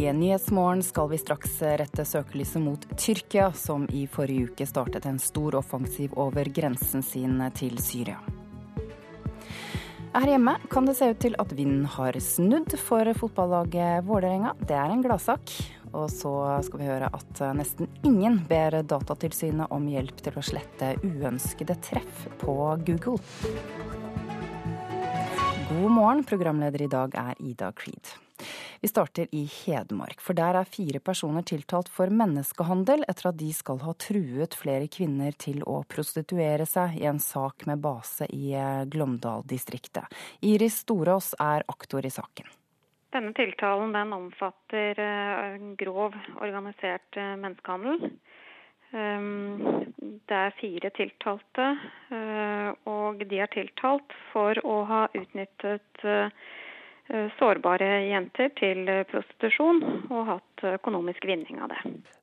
I Nyhetsmorgen skal vi straks rette søkelyset mot Tyrkia, som i forrige uke startet en stor offensiv over grensen sin til Syria. Her hjemme kan det se ut til at vinden har snudd for fotballaget Vålerenga. Det er en gladsak. Og så skal vi høre at nesten ingen ber Datatilsynet om hjelp til å slette uønskede treff på Google. God morgen, programleder i dag er Ida Creed. Vi starter i Hedmark, for der er fire personer tiltalt for menneskehandel etter at de skal ha truet flere kvinner til å prostituere seg i en sak med base i eh, Glåmdal-distriktet. Iris Storås er aktor i saken. Denne tiltalen den omfatter eh, grov organisert eh, menneskehandel. Ehm, det er fire tiltalte, og de er tiltalt for å ha utnyttet sårbare jenter til eh, prostitusjon og hatt økonomisk vinning av det.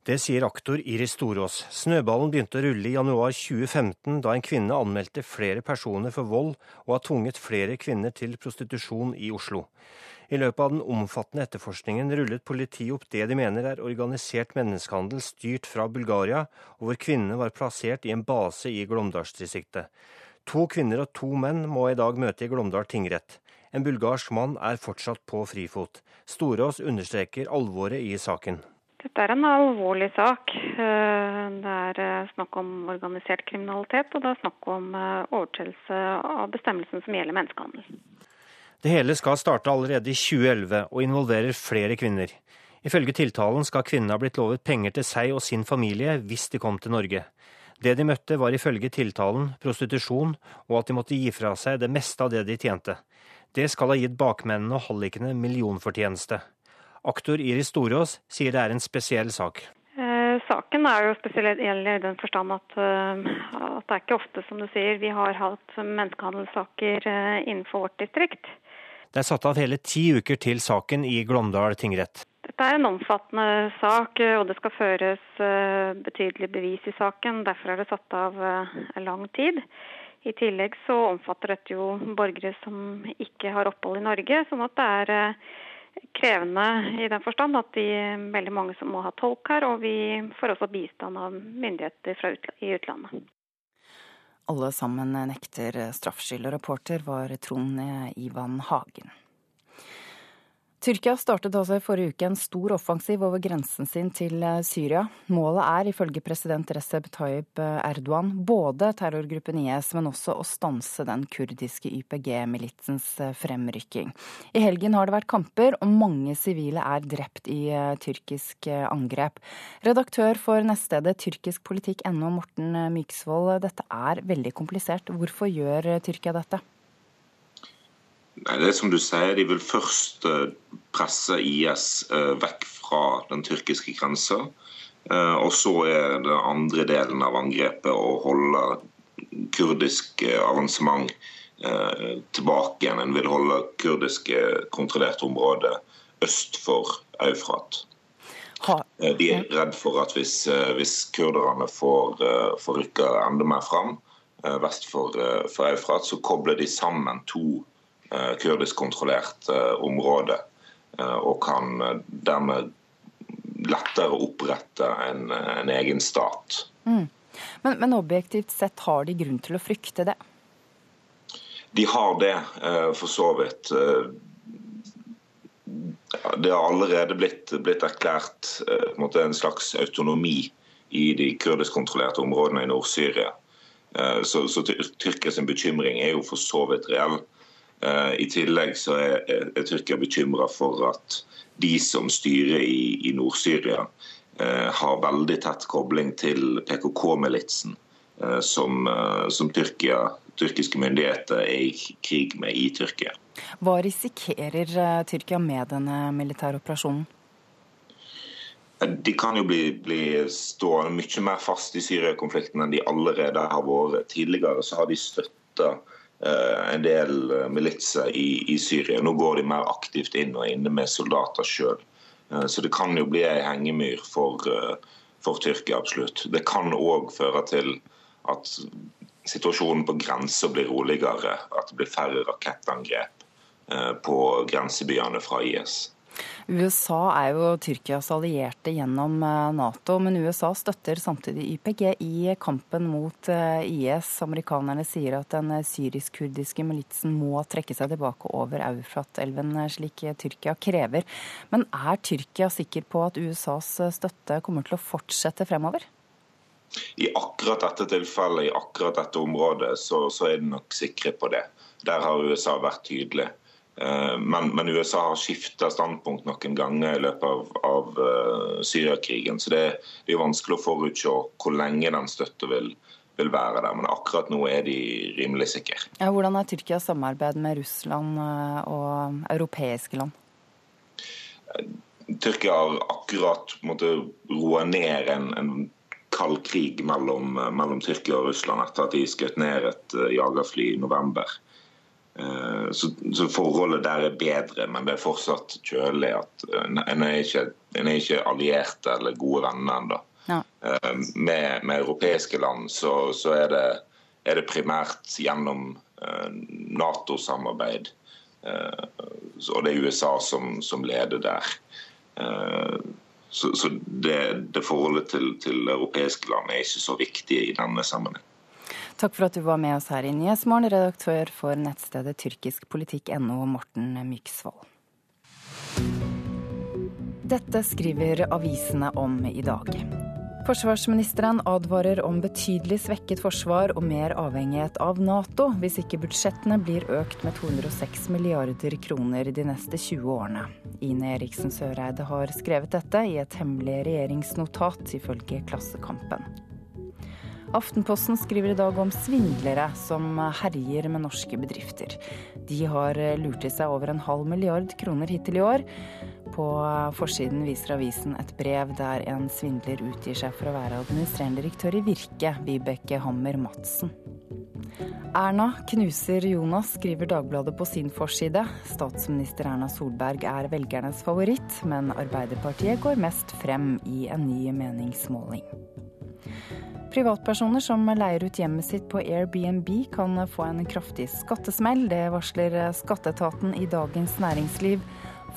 Det sier aktor Iris Storås. Snøballen begynte å rulle i januar 2015 da en kvinne anmeldte flere personer for vold og har tvunget flere kvinner til prostitusjon i Oslo. I løpet av den omfattende etterforskningen rullet politiet opp det de mener er organisert menneskehandel styrt fra Bulgaria, og hvor kvinnene var plassert i en base i Glåmdalsdistriktet. To kvinner og to menn må i dag møte i Glåmdal tingrett. En bulgarsk mann er fortsatt på frifot. Storås understreker alvoret i saken. Dette er en alvorlig sak. Eh, det er eh, snakk om organisert kriminalitet, og det er snakk om eh, overtredelse av bestemmelsen som gjelder menneskehandel. Det hele skal starte allerede i 2011 og involverer flere kvinner. Ifølge tiltalen skal kvinnene ha blitt lovet penger til seg og sin familie hvis de kom til Norge. Det de møtte var ifølge tiltalen prostitusjon, og at de måtte gi fra seg det meste av det de tjente. Det skal ha gitt bakmennene og hallikene millionfortjeneste. Aktor Iris Storås sier det er en spesiell sak. Eh, saken er jo spesiell i den forstand at, uh, at, det er ikke ofte, som du sier, vi har hatt menneskehandelssaker uh, innenfor vårt distrikt. Det er satt av hele ti uker til saken i Glåmdal tingrett. Dette er en omfattende sak, og det skal føres betydelig bevis i saken. Derfor er det satt av lang tid. I tillegg så omfatter dette jo borgere som ikke har opphold i Norge, sånn at det er eh, krevende i den forstand at de veldig mange som må ha tolk her, og vi får også bistand av myndigheter utla i utlandet. Alle sammen nekter straffskyld, og reporter var Trond Ivan Hagen. Tyrkia startet altså i forrige uke en stor offensiv over grensen sin til eh, Syria. Målet er ifølge president Recep Tayyip eh, Erdogan både terrorgruppen IS, men også å stanse den kurdiske YPG-militsens eh, fremrykking. I helgen har det vært kamper, og mange sivile er drept i tyrkisk angrep. Redaktør for nettstedet Tyrkisk politikk.no, Morten Myksvold, dette er veldig komplisert. Hvorfor gjør Tyrkia dette? Nei, det er som du sier, De vil først eh, presse IS eh, vekk fra den tyrkiske grensa. Eh, og så er den andre delen av angrepet å holde kurdisk avansement tilbake igjen. En vil holde kurdiske kontrollerte områder øst for Eufrat. De er redd for at hvis, hvis kurderne får, får rykke enda mer fram vest for, for Eufrat, så kobler de sammen to Eh, kurdisk-kontrollert eh, område, eh, og kan dermed lettere opprette en, en egen stat. Mm. Men, men, objektivt sett, har de grunn til å frykte det? De har det, for så vidt. Det har allerede blitt, blitt erklært en, en, slags autonomi i de kurdisk-kontrollerte områdene i Nord-Syria. Så, så Tyrkias bekymring er jo for så vidt reell. Eh, I tillegg så er, er Tyrkia bekymra for at de som styrer i, i Nord-Syria, eh, har veldig tett kobling til PKK-militsen, eh, som, som Tyrkia, tyrkiske myndigheter er i krig med i Tyrkia. Hva risikerer Tyrkia med denne militære operasjonen? De kan jo bli, bli stående mye mer fast i Syria-konflikten enn de allerede har vært. Tidligere så har de støtta en del eh, militser i, i, Syria. Nå går de mer aktivt inn og inne med soldater sjøl. Eh, så det kan jo bli ei hengemyr for, for Tyrkia, absolutt. Det kan òg føre til at situasjonen på grensa blir roligere. At det blir færre rakettangrep på grensebyene fra IS. USA er jo Tyrkias allierte gjennom eh, Nato, men USA støtter samtidig YPG i kampen mot eh, IS. Amerikanerne sier at den syrisk-kurdiske militsen må trekke seg tilbake over Eufrat-elven, eh, slik Tyrkia krever. Men er Tyrkia sikker på at USAs støtte kommer til å fortsette fremover? I akkurat dette tilfellet, i akkurat dette området, så, så er de nok sikre på det. Der har USA vært tydelig. Eh, men, men, USA har skifta standpunkt noen ganger i løpet av, av uh, Syriakrigen. Så det, det, er vanskelig å forutse hvor lenge den støtta vil, vil, være der. Men akkurat nå er de rimelig sikre. Ja, hvordan er Tyrkias samarbeid med Russland eh, og europeiske land? Tyrkia har akkurat måttet roe ned en, en kald krig mellom, mellom, Tyrkia og Russland etter at de skjøt ned et jagerfly i november. Eh, så, så, forholdet der er bedre, men det er fortsatt kjølig. at eh, En er ikke, en er ikke allierte eller gode venner ennå. Ja. Eh, med, med, europeiske land så, så er, det, er, det, primært gjennom Nato-samarbeid. Og det er USA som, som leder der. Så, så det, det, forholdet til, til europeiske land er ikke så viktig i denne sammenheng. Takk for at du var med oss her i Nyhetsmorgen, redaktør for nettstedet tyrkiskpolitikk.no, Morten Myksvold. Dette skriver avisene om i dag. Forsvarsministeren advarer om betydelig svekket forsvar og mer avhengighet av Nato hvis ikke budsjettene blir økt med 206 milliarder kroner de neste 20 årene. Ine Eriksen Søreide har skrevet dette i et hemmelig regjeringsnotat, ifølge Klassekampen. Aftenposten skriver i dag om svindlere som herjer med norske bedrifter. De har lurt i seg over en halv milliard kroner hittil i år. På forsiden viser avisen et brev der en svindler utgir seg for å være administrerende direktør i Virke, Vibeke Hammer Madsen. Erna knuser Jonas, skriver Dagbladet på sin forside. Statsminister Erna Solberg er velgernes favoritt, men Arbeiderpartiet går mest frem i en ny meningsmåling. Privatpersoner som leier ut hjemmet sitt på Airbnb kan få en kraftig skattesmell. Det varsler skatteetaten i Dagens Næringsliv.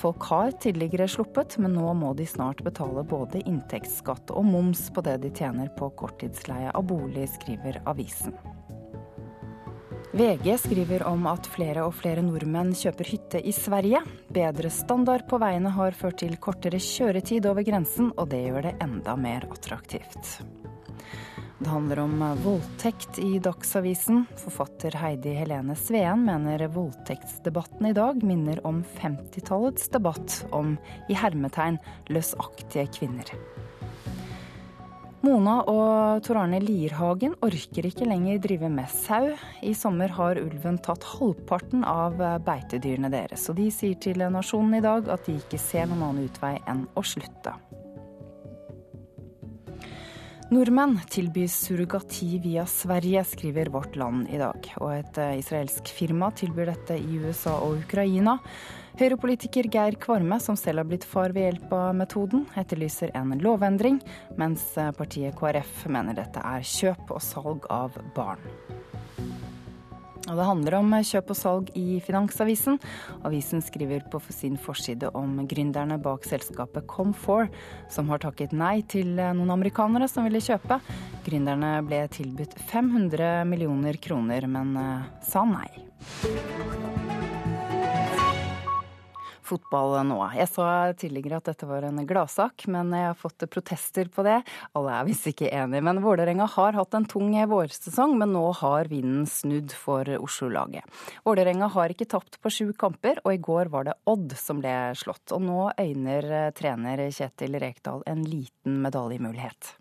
Folk har tidligere sluppet, men nå må de snart betale både inntektsskatt og moms på det de tjener på korttidsleie av bolig, skriver avisen. VG skriver om at flere og flere nordmenn kjøper hytte i Sverige. Bedre standard på veiene har ført til kortere kjøretid over grensen, og det gjør det enda mer attraktivt. Det handler om voldtekt i Dagsavisen. Forfatter Heidi Helene Sveen mener voldtektsdebatten i dag minner om 50-tallets debatt om i hermetegn løsaktige kvinner. Mona og Tor Arne Lierhagen orker ikke lenger drive med sau. I sommer har ulven tatt halvparten av beitedyrene deres, og de sier til Nasjonen i dag at de ikke ser noen annen utvei enn å slutte. Nordmenn tilbys surrogati via Sverige, skriver Vårt Land i dag. Og et eh, israelsk firma tilbyr dette i USA og Ukraina. Høyre-politiker Geir Kvarme, som selv har blitt far ved hjelp av metoden, etterlyser en lovendring, mens eh, partiet KrF mener dette er kjøp og salg av barn. Og det handler om kjøp og salg i Finansavisen. Avisen skriver på sin forside om gründerne bak selskapet Comfor, som har takket nei til noen amerikanere som ville kjøpe. Gründerne ble tilbudt 500 millioner kroner, men eh, sa nei fotball nå. Jeg sa tidligere at dette var en gladsak, men jeg har fått protester på det. Alle er visst ikke enige, men Vålerenga har hatt en tung vårsesong, men nå har vinden snudd for Oslo-laget. Vålerenga har ikke tapt på sju kamper, og i går var det Odd som ble slått. Og nå øyner trener Kjetil Rekdal en liten medaljemulighet.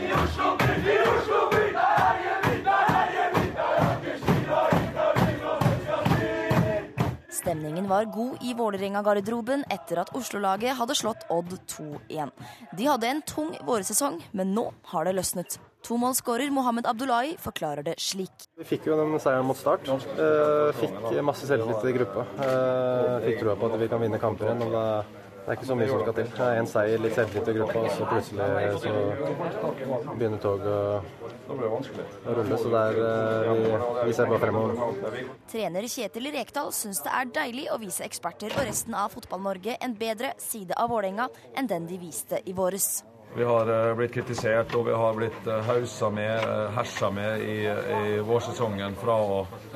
I Oslo, i Oslo, Stemningen var god i Vålerenga-garderoben etter at Oslo-laget hadde slått Odd 2-1. De hadde en tung våresesong, men nå har det løsnet. Tomålsskårer Mohammed Abdullahi forklarer det slik. Vi fikk jo den seieren mot start. Eh, fikk masse selvtillit i gruppa. Eh, fikk troa på at vi kan vinne kamper igjen. Det er ikke så mye som skal til. Det er en seier, litt selvtillit i gruppa, og så plutselig så begynner toget å rulle. Så det er, eh, vi, vi ser bare fremover. Trener Kjetil Rekdal syns det er deilig å vise eksperter og resten av Fotball-Norge en bedre side av Vålerenga enn den de viste i våres. Vi har eh, blitt kritisert og vi har blitt eh, hausa med, eh, hersa med i, i vårsesongen fra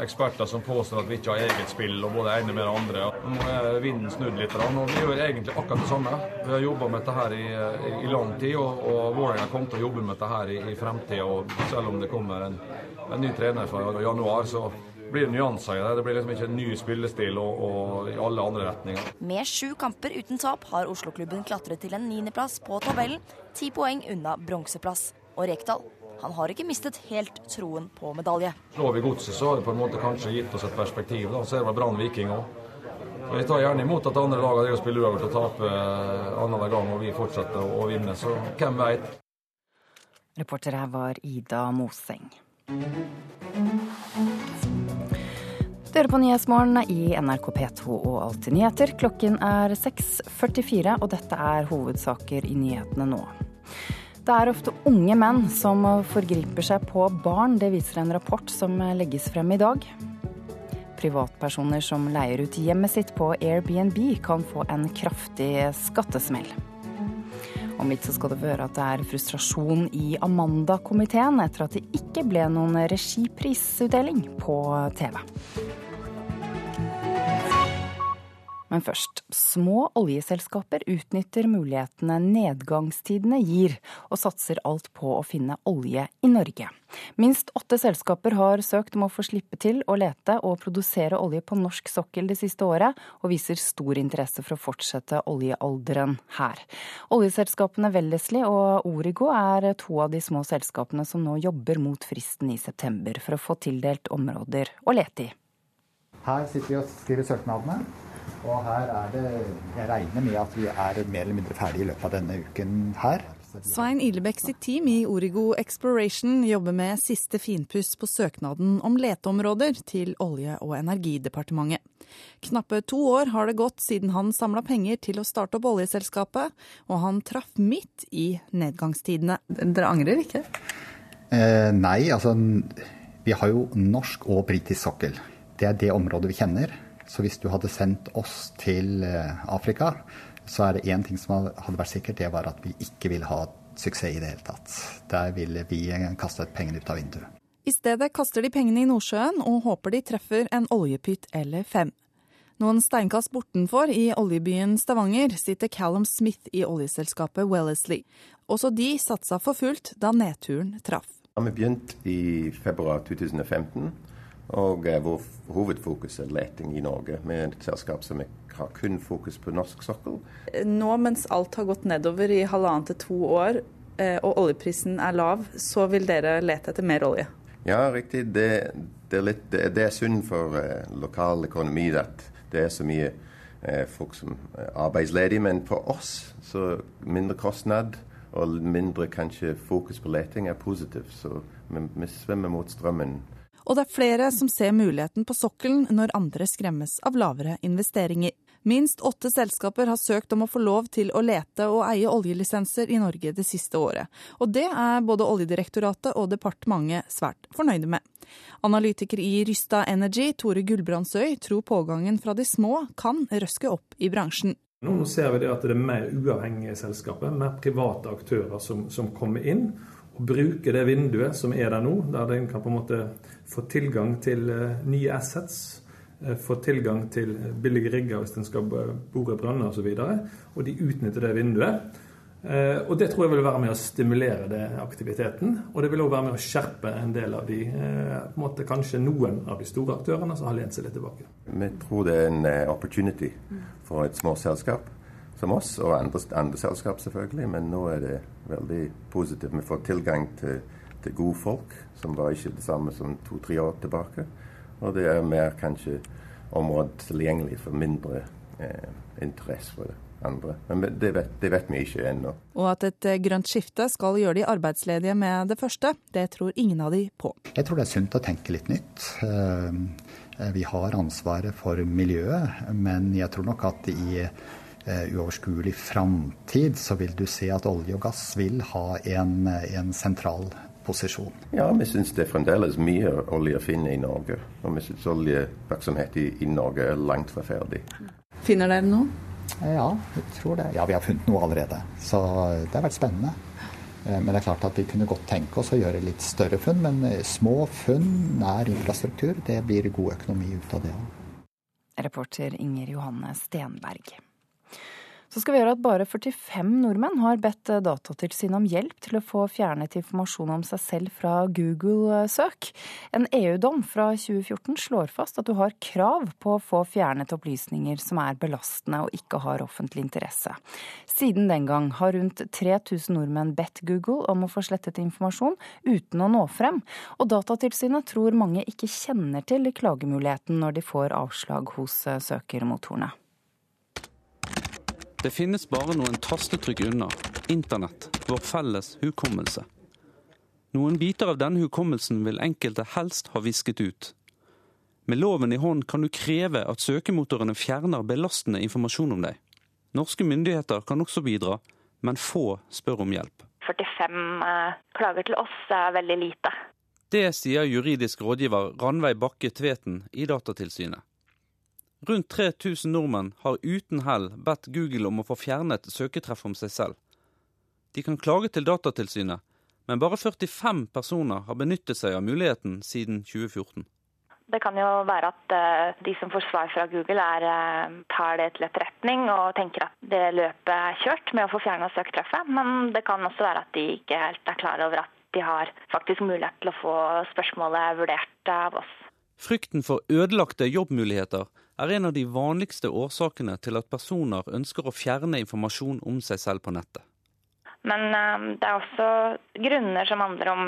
eksperter som påstår at vi ikke har eget spill, og både ene med det andre. Nå er vinden snudd litt, og vi gjør egentlig akkurat det samme. Vi har jobba med dette her i, i, lang tid, og, og Vålerenga kommer til å jobbe med dette her i, i fremtida. Selv om det kommer en, en ny trener fra januar, så blir nyanser i det. Det blir liksom ikke en ny spillestil og, og i alle andre retninger. Med sju kamper uten tap har Oslo-klubben klatret til en niendeplass på tabellen, ti poeng unna bronseplass. Og Rekdal han har ikke mistet helt troen på medalje. Slår vi Godset, så har det på en måte kanskje gitt oss et perspektiv. da, Så er det Brann Viking òg. Vi tar gjerne imot at andre lag spiller uavgjort og taper eh, annenhver gang, og vi fortsetter å vinne. Så hvem veit? Reporter her var Ida Moseng. Du hører på Nyhetsmorgen i NRK P2 og Alltid nyheter. Klokken er 6.44, og dette er hovedsaker i nyhetene nå. Det er ofte unge menn som forgriper seg på barn. Det viser en rapport som legges frem i dag. Privatpersoner som leier ut hjemmet sitt på Airbnb, kan få en kraftig skattesmell. Om litt så skal du høre at det er frustrasjon i Amanda-komiteen etter at det ikke ble noen regiprisutdeling på TV. Men først. Små oljeselskaper utnytter mulighetene nedgangstidene gir, og satser alt på å finne olje i Norge. Minst åtte selskaper har søkt om å få slippe til å lete og produsere olje på norsk sokkel det siste året, og viser stor interesse for å fortsette oljealderen her. Oljeselskapene Wellesley og Origo er to av de små selskapene som nå jobber mot fristen i september for å få tildelt områder å lete i. Her sitter vi og skriver søknadene. Og her er det Jeg regner med at vi er mer eller mindre ferdig i løpet av denne uken her. Svein Ilebekk sitt team i Origo Exploration jobber med siste finpuss på søknaden om leteområder til Olje- og energidepartementet. Knappe to år har det gått siden han samla penger til å starte opp oljeselskapet, og han traff midt i nedgangstidene. Dere angrer ikke? Eh, nei, altså vi har jo norsk og britisk sokkel. Det er det området vi kjenner. Så hvis du hadde sendt oss til eh, Afrika, så er det én ting som hadde vært sikkert, det var at vi ikke ville ha suksess i det hele tatt. Der ville vi kastet pengene ut av vinduet. I stedet kaster de pengene i Nordsjøen og håper de treffer en oljepytt eller fem. Noen steinkast bortenfor, i oljebyen Stavanger, sitter Callum Smith i oljeselskapet Wellesley. Også de satsa for fullt da nedturen traff. Vi begynte i februar 2015. Og eh, vår hovedfokus er leting i Norge, med et selskap som har kun fokus på norsk sokkel. Nå mens alt har gått nedover i halvannen til to år, eh, og oljeprisen er lav, så vil dere lete etter mer olje? Ja, riktig. Det, det, er, litt, det, det er, synd for eh, lokal økonomi at det er så mye uh, folk som er arbeidsledige. Men for oss så mindre kostnad og mindre kanskje fokus på leting er positivt. Så vi, vi svømmer mot strømmen og det er flere som ser muligheten på sokkelen når andre skremmes av lavere investeringer. Minst åtte selskaper har søkt om å få lov til å lete og eie oljelisenser i Norge det siste året. Og det er både Oljedirektoratet og departementet svært fornøyde med. Analytiker i Rysta Energy, Tore Gulbrandsøy, tror pågangen fra de små kan røske opp i bransjen. Nå ser vi det at det er mer uavhengige selskaper, mer private aktører som, som kommer inn og bruke det vinduet som er der nå, der en kan på en måte få tilgang til eh, nye assets, eh, få tilgang til billige rigger hvis en skal bore brønner osv. Og, så og de utnytter det vinduet. Eh, og det tror jeg vil være med å stimulere det aktiviteten. Og det vil òg være med å skjerpe en del av de, på en måte kanskje noen av de store aktørene som har lent seg litt tilbake. Vi tror det er en opportunity for et små selskap som oss, og andre, andre selskap selvfølgelig. Men nå er det veldig positivt. Vi får tilgang til, til gode folk, som var ikke det samme som to-tre år tilbake. Og det er mer kanskje området tilgjengelig for mindre eh, interesse for det. Andre. Men det vet, det vet vi ikke ennå. Og at et eh, grønt skifte skal gjøre de arbeidsledige med det første, det tror ingen av de på. Jeg tror det er sunt å tenke litt nytt. Eh, vi har ansvaret for miljøet, men jeg tror nok at i uoverskuelig framtid, så vil du se at olje og gass vil ha en, en sentral posisjon. Ja, vi syns det er fremdeles mye olje å finne i Norge. Og vi syns oljevirksomhet i, i Norge er langt fra ferdig. Finner dere noe? Ja, jeg tror det. Ja, vi har funnet noe allerede. Så det har vært spennende. Eh, men det er klart at vi kunne godt tenke oss å gjøre litt større funn. Men eh, små funn nær infrastruktur, det blir god økonomi ut av det òg. Reporter Inger Johanne Stenberg. Så skal vi gjøre at bare 45 nordmenn har bedt Datatilsynet om hjelp til å få fjernet informasjon om seg selv fra Google-søk. En EU-dom fra 2014 slår fast at du har krav på å få fjernet opplysninger som er belastende og ikke har offentlig interesse. Siden den gang har rundt 3000 nordmenn bedt Google om å få slettet informasjon uten å nå frem, og Datatilsynet tror mange ikke kjenner til klagemuligheten når de får avslag hos søkermotorene. Det finnes bare noen tastetrykk unna. Internett, vår felles hukommelse. Noen biter av denne hukommelsen vil enkelte helst ha visket ut. Med loven i hånd kan du kreve at søkemotorene fjerner belastende informasjon om deg. Norske myndigheter kan også bidra, men få spør om hjelp. 45 eh, klager til oss er veldig lite. Det sier juridisk rådgiver Ranveig Bakke Tveten i Datatilsynet. Rundt 3000 nordmenn har uten hell bedt Google om å få fjernet søketreff om seg selv. De kan klage til Datatilsynet, men bare 45 personer har benyttet seg av muligheten siden 2014. Det kan jo være at uh, de som får svar fra Google, er, uh, tar det til etterretning og tenker at det løpet er kjørt med å få fjerna søketreffet. Men det kan også være at de ikke helt er klar over at de har faktisk mulighet til å få spørsmålet vurdert av oss. Frykten for ødelagte jobbmuligheter er en av de vanligste årsakene til at personer ønsker å fjerne informasjon om seg selv på nettet. Men um, det er også grunner som handler om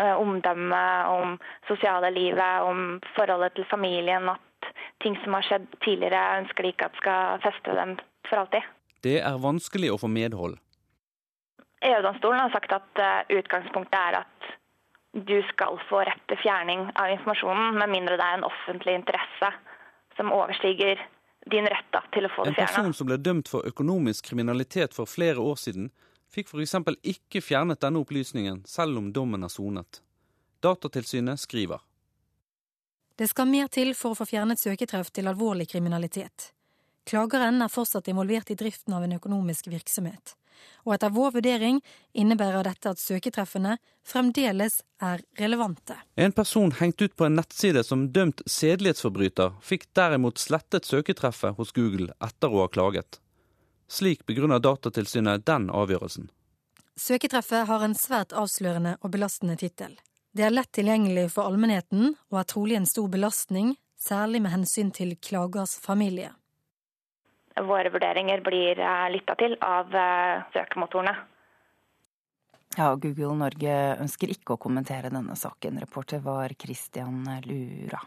uh, omdømme, om sosiale livet, om forholdet til familien. At ting som har skjedd tidligere, ønsker de ikke at skal feste dem for alltid. Det er vanskelig å få medhold. EU-domstolen har sagt at uh, utgangspunktet er at du skal få rett til fjerning av informasjonen, med mindre det er en offentlig interesse som overstiger din rett da, til å få det fjernet. En person som ble dømt for økonomisk kriminalitet for flere år siden, fikk f.eks. ikke fjernet denne opplysningen, selv om dommen er sonet. Datatilsynet skriver. Det skal mer til for å få fjernet søketreff til alvorlig kriminalitet. Klageren er fortsatt involvert i driften av en økonomisk virksomhet og etter vår vurdering innebærer dette at søketreffene fremdeles er relevante. En person hengt ut på en nettside som dømt sedelighetsforbryter, fikk derimot slettet søketreffet hos Google etter å ha klaget. Slik begrunner Datatilsynet den avgjørelsen. Søketreffet har en svært avslørende og belastende tittel. Det er lett tilgjengelig for allmennheten og er trolig en stor belastning, særlig med hensyn til klagers familie våre vurderinger blir eh, lytta til av eh, søkemotorene. Ja, Google Norge ønsker ikke å kommentere denne saken. Reporter var Christian Lura.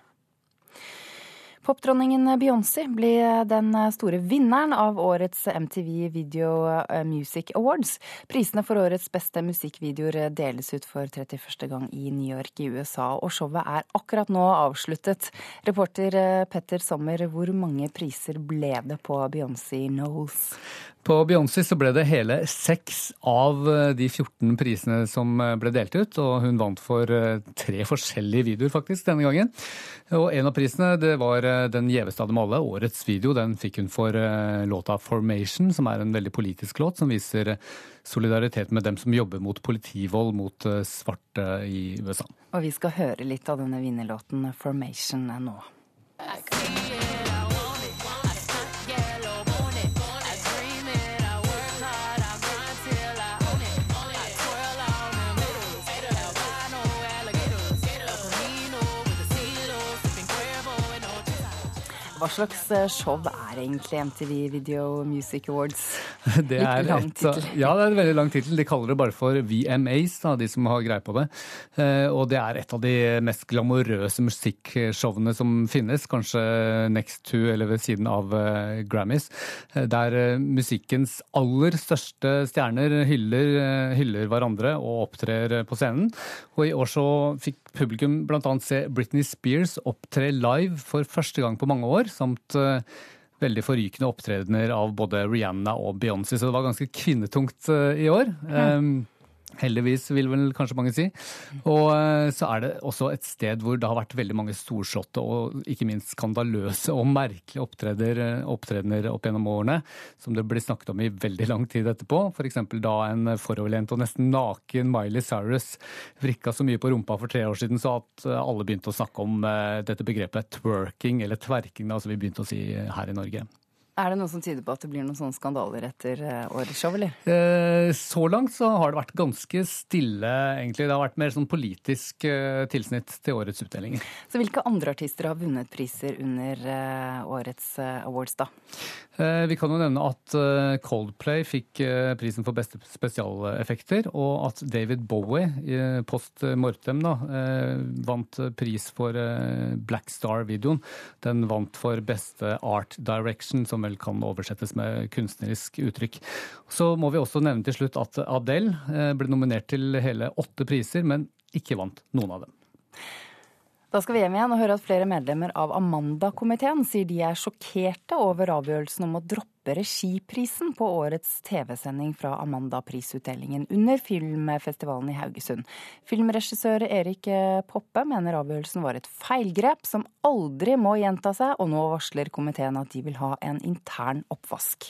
Popdronningen Beyoncé ble den store vinneren av årets MTV Video Music Awards. Prisene for årets beste musikkvideoer deles ut for 31. gang i New York i USA, og showet er akkurat nå avsluttet. Reporter Petter Sommer, hvor mange priser ble det på Beyoncé Knowles? På Beyoncé så ble det hele seks av eh, de 14 prisene som eh, ble delt ut, og hun vant for eh, tre forskjellige videoer faktisk denne gangen. Og en av prisene det var den gjeveste av dem alle, årets video. Den fikk hun for låta 'Formation', som er en veldig politisk låt som viser solidaritet med dem som jobber mot politivold mot svarte i USA. Og vi skal høre litt av denne vinnerlåten 'Formation' nå. Hva slags eh, show er egentlig MTV Video Music Awards? Det er lang tittel. Ja, det er en veldig lang tittel. De kaller det bare for VMAs, da, de som har greie på det. Eh, og det er et av de mest glamorøse musikkshowene som finnes. Kanskje next to eller ved siden av eh, Grammys. Der musikkens aller største stjerner hyller, hyller hverandre og opptrer på scenen. Og i år så fikk publikum bl.a. se Britney Spears opptre live for første gang på mange år samt eh, veldig forrykende opptredener av både Rihanna og Beyoncé, så det var ganske kvinnetungt i år. Mm. Heldigvis, vil vel kanskje mange si. Og eh, så er det også et sted hvor det har vært veldig mange storslåtte og ikke minst skandaløse og merkelige opptredener opp gjennom årene, som det blir snakket om i veldig lang tid etterpå. F.eks. da en foroverlent og nesten naken Miley Cyrus vrikka så mye på rumpa for tre år siden så at eh, alle begynte å snakke om eh, dette begrepet twerking, eller tverking, da, som vi begynte å si her i Norge. Er det noe som tyder på at det blir noen sånne skandaler etter eh, årets show, eller? Eh, så langt så har det vært ganske stille, egentlig. Det har vært mer sånn politisk eh, tilsnitt til årets utdelinger. Så hvilke andre artister har vunnet priser under årets awards, da? Vi kan jo nevne at Coldplay fikk prisen for beste spesialeffekter, og at David Bowie post mortem da, vant pris for Black Star-videoen. Den vant for beste art direction, som vel kan oversettes med kunstnerisk uttrykk. Så må vi også nevne til slutt at Adele eh, ble nominert til hele åtte priser, men ikke vant noen av dem. Da skal vi hjem igjen og høre at flere medlemmer av Amanda-komiteen sier de er sjokkerte over avgjørelsen om å droppe regiprisen på årets TV-sending fra Amanda-prisutdelingen under filmfestivalen i Haugesund. Filmregissør Erik Poppe mener avgjørelsen var et feilgrep som aldri må gjenta seg, og nå varsler komiteen at de vil ha en intern oppvask.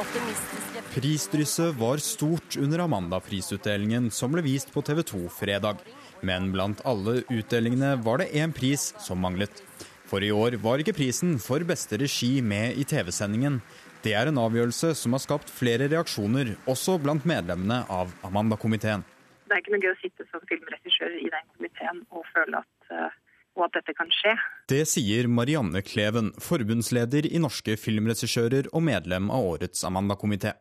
Optimistiske Prisdrysset var stort under Amanda-prisutdelingen som ble vist på TV 2 fredag. Men blant alle utdelingene var det én pris som manglet. For i år var ikke prisen for beste regi med i TV-sendingen. Det er en avgjørelse som har skapt flere reaksjoner, også blant medlemmene av Amanda-komiteen. Det er ikke noe gøy å sitte som filmregissør i den komiteen og føle at uh, og at dette kan skje. Det sier Marianne Kleven, forbundsleder i Norske filmregissører og medlem av årets Amanda-komité.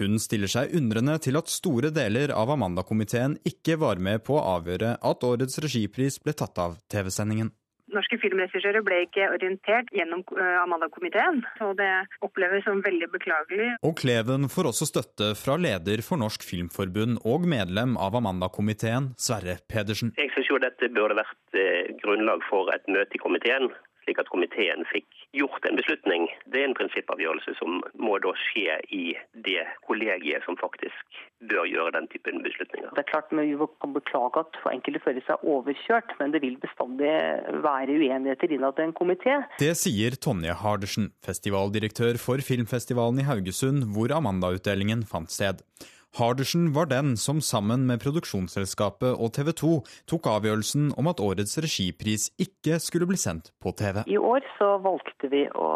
Hun stiller seg undrende til at store deler av Amanda-komiteen ikke var med på å avgjøre at årets regipris ble tatt av TV-sendingen. Norske filmregissører ble ikke orientert gjennom eh, Amanda-komiteen, og det oppleves som veldig beklagelig. Og Kleven får også støtte fra leder for Norsk Filmforbund og medlem av Amanda-komiteen, Sverre Pedersen. Jeg synes jo dette burde vært eh, grunnlag for et møte i komiteen slik at komiteen fikk gjort en beslutning. Det er en prinsippavgjørelse som må da skje i det kollegiet som faktisk bør gjøre den typen beslutninger. Det er klart Vi kan beklage at for enkelte føler seg overkjørt, men det vil bestandig være uenigheter innad i en komité. Det sier Tonje Hardersen, festivaldirektør for filmfestivalen i Haugesund, hvor Amanda-utdelingen fant sted. Hardersen var den som sammen med produksjonsselskapet og TV 2 tok avgjørelsen om at årets regipris ikke skulle bli sendt på TV. I år så valgte vi å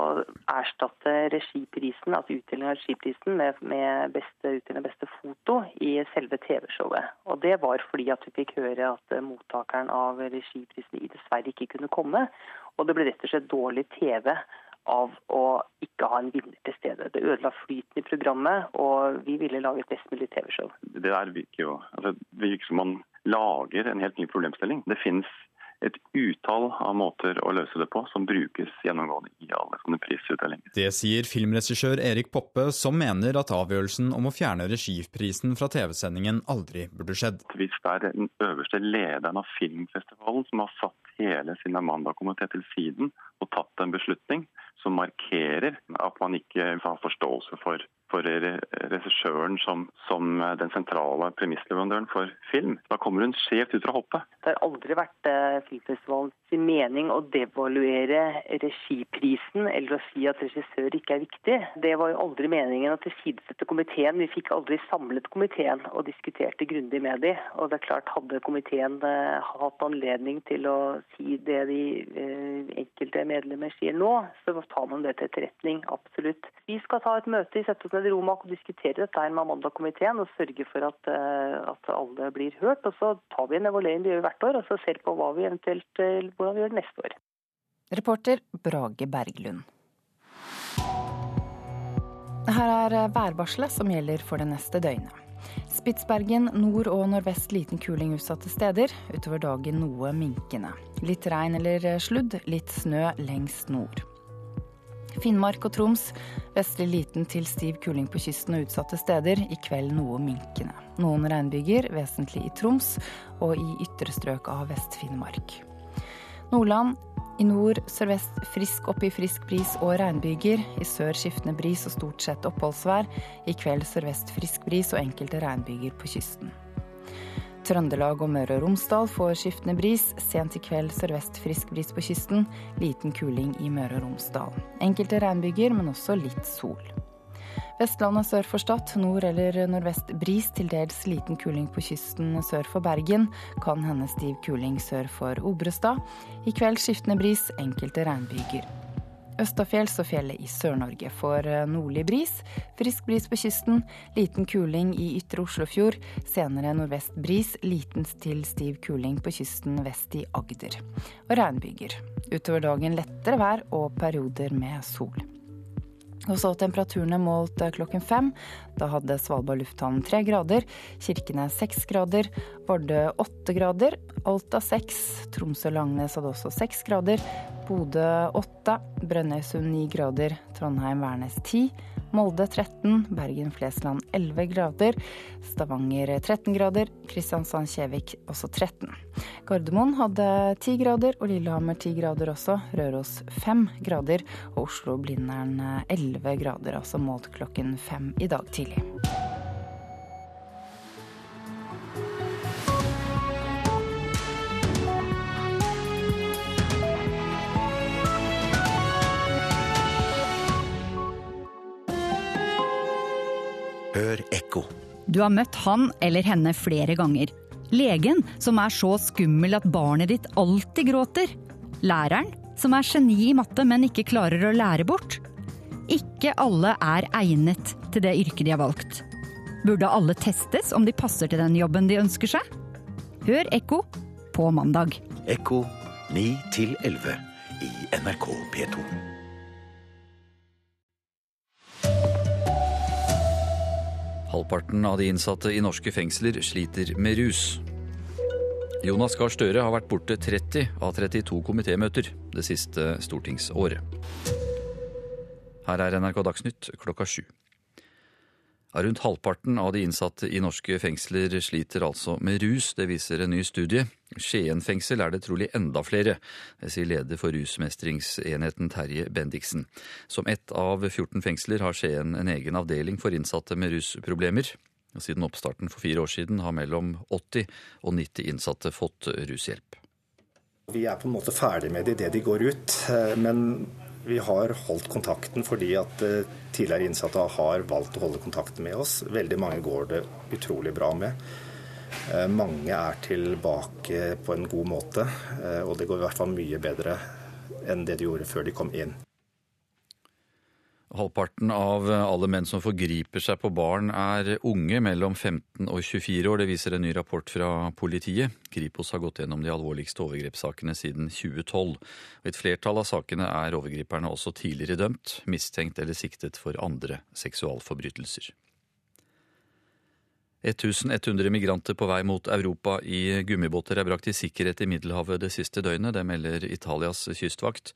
erstatte regiprisen, altså utdeling av regiprisen med, med beste utdeling beste foto i selve TV-showet. Og Det var fordi at vi fikk høre at mottakeren av regiprisen i dessverre ikke kunne komme. Og det ble rett og slett dårlig TV av å ikke ha en vinner til stede. Det ødela flyten i programmet, og vi ville lage et best mulig TV-show. Det der virker jo altså, det virker som man lager en helt ny problemstilling. Det finnes et utall av måter å løse det på som brukes gjennomgående i alle sånne prisutdelinger. Det sier filmregissør Erik Poppe, som mener at avgjørelsen om å fjerne regiprisen fra TV-sendingen aldri burde skjedd. Hvis det er den øverste lederen av filmfestivalen som har satt hele sin Amanda-komité til siden og tatt en beslutning, som markerer at man ikke har forståelse for, for regissøren som, som, den sentrale premissleverandøren for film. Da kommer hun skjevt ut fra hoppet. Det har aldri vært eh, filmfestivalens mening å devaluere regiprisen eller å si at regissør ikke er viktig. Det var jo aldri meningen å tilsidesette komiteen. Vi fikk aldri samlet komiteen og diskuterte grundig med dem. Og det er klart, hadde komiteen eh, hatt anledning til å si det de eh, enkelte medlemmer sier nå, så tar man det til etterretning. Absolutt. Vi skal ta et møte, i oss ned i Romak og diskutere dette med Amanda-komiteen og sørge for at, eh, at, alle blir hørt. Og så tar vi en evaluering vi gjør hvert år, og så ser på hva vi eventuelt, eh, hvordan vi gjør det neste år. Reporter Brage Berglund. Her er værvarselet som gjelder for det neste døgnet. Spitsbergen nord og nordvest liten kuling utsatte steder. Utover dagen noe minkende. Litt regn eller sludd, litt snø lengst nord. Finnmark og Troms vestlig liten til stiv kuling på kysten og utsatte steder. I kveld noe minkende. Noen regnbyger, vesentlig i Troms og i ytre strøk av Vest-Finnmark. Nordland I nord sørvest frisk opp i frisk bris og regnbyger. I sør skiftende bris og stort sett oppholdsvær. I kveld sørvest frisk bris og enkelte regnbyger på kysten. Trøndelag og Møre og Romsdal får skiftende bris. Sent i kveld sørvest frisk bris på kysten. Liten kuling i Møre og Romsdal. Enkelte regnbyger, men også litt sol. Vestlandet sør for Stad, nord eller nordvest bris, til dels liten kuling på kysten sør for Bergen. Kan hende stiv kuling sør for Obrestad. I kveld skiftende bris, enkelte regnbyger. Østafjells og fjellet i Sør-Norge får nordlig bris. Frisk bris på kysten, liten kuling i ytre Oslofjord. Senere nordvest bris, liten til stiv kuling på kysten vest i Agder. Og regnbyger. Utover dagen lettere vær og perioder med sol. Og så temperaturene målt eh, klokken fem. Da hadde Svalbard lufthavn tre grader, Kirkenes seks grader, Vardø åtte grader, Alta seks, Tromsø-Langnes hadde også seks grader, Bodø åtte, Brønnøysund ni grader, Trondheim-Værnes ti. Molde 13, Bergen-Flesland 11 grader, Stavanger 13 grader, Kristiansand-Kjevik også 13. Gardermoen hadde 10 grader og Lillehammer 10 grader også, Røros 5 grader og Oslo-Blindern 11 grader, altså målt klokken fem i dag tidlig. Hør ekko. Du har møtt han eller henne flere ganger. Legen som er så skummel at barnet ditt alltid gråter. Læreren som er geni i matte, men ikke klarer å lære bort. Ikke alle er egnet til det yrket de har valgt. Burde alle testes om de passer til den jobben de ønsker seg? Hør Ekko på mandag. Ekko 9 11 i NRK P2. Halvparten av de innsatte i norske fengsler sliter med rus. Jonas Gahr Støre har vært borte 30 av 32 komitémøter det siste stortingsåret. Her er NRK Dagsnytt klokka sju. Rundt halvparten av de innsatte i norske fengsler sliter altså med rus, det viser en ny studie. Skien fengsel er det trolig enda flere, det sier leder for rusmestringsenheten Terje Bendiksen. Som ett av 14 fengsler har Skien en egen avdeling for innsatte med rusproblemer. Siden oppstarten for fire år siden har mellom 80 og 90 innsatte fått rushjelp. Vi er på en måte ferdig med det idet de går ut, men vi har holdt kontakten fordi at eh, tidligere innsatte har valgt å holde kontakten med oss. Veldig mange går det utrolig bra med. Eh, mange er tilbake på en god måte, eh, og det går i hvert fall mye bedre enn det de gjorde før de kom inn. Halvparten av alle menn som forgriper seg på barn er unge mellom 15 og 24 år. Det viser en ny rapport fra politiet. Kripos har gått gjennom de alvorligste overgrepssakene siden 2012. Og et flertall av sakene er overgriperne også tidligere dømt, mistenkt eller siktet for andre seksualforbrytelser. 1100 migranter på vei mot Europa i gummibåter er brakt i sikkerhet i Middelhavet det siste døgnet. Det melder Italias kystvakt.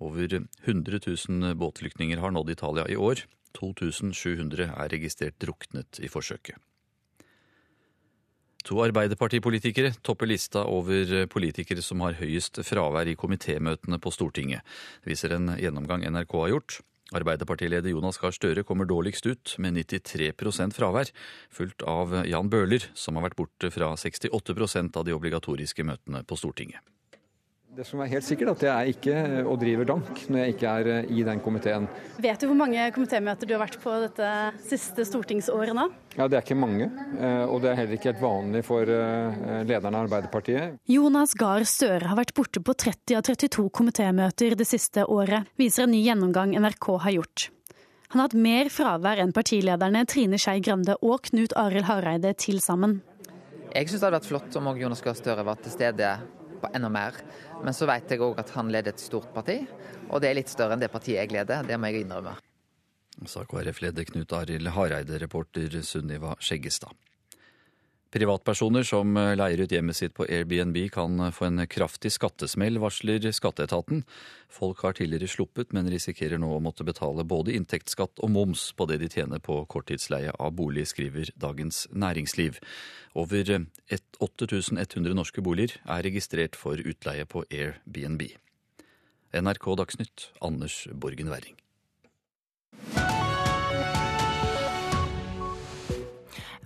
Over 100 000 båtflyktninger har nådd Italia i år. 2700 er registrert druknet i forsøket. To arbeiderpartipolitikere topper lista over politikere som har høyest fravær i komitémøtene på Stortinget. Det viser en gjennomgang NRK har gjort. Arbeiderpartileder Jonas Gahr Støre kommer dårligst ut, med 93% fravær, fulgt av Jan Bøhler, som har vært borte fra 68% av de obligatoriske møtene på Stortinget. Det som er helt sikkert, at jeg ikke og driver dank når jeg ikke er i den komiteen. Vet du hvor mange komitémøter du har vært på dette siste stortingsåret nå? Ja, Det er ikke mange, og det er heller ikke helt vanlig for lederen av Arbeiderpartiet. Jonas Gahr Støre har vært borte på 30 av 32 komitémøter det siste året, viser en ny gjennomgang NRK har gjort. Han har hatt mer fravær enn partilederne Trine Skei Grande og Knut Arild Hareide til sammen. Jeg syns det hadde vært flott om Jonas Gahr Støre var til stede på enda mer. Men så vet jeg òg at han leder et stort parti, og det er litt større enn det partiet jeg leder. Det må jeg innrømme. Sa KrF-leder Knut Arild Hareide, reporter Sunniva Skjeggestad. Privatpersoner som leier ut hjemmet sitt på Airbnb kan få en kraftig skattesmell, varsler skatteetaten. Folk har tidligere sluppet, men risikerer nå å måtte betale både inntektsskatt og moms på det de tjener på korttidsleie av bolig, skriver Dagens Næringsliv. Over 8100 norske boliger er registrert for utleie på Airbnb. NRK Dagsnytt, Anders Borgen Werring.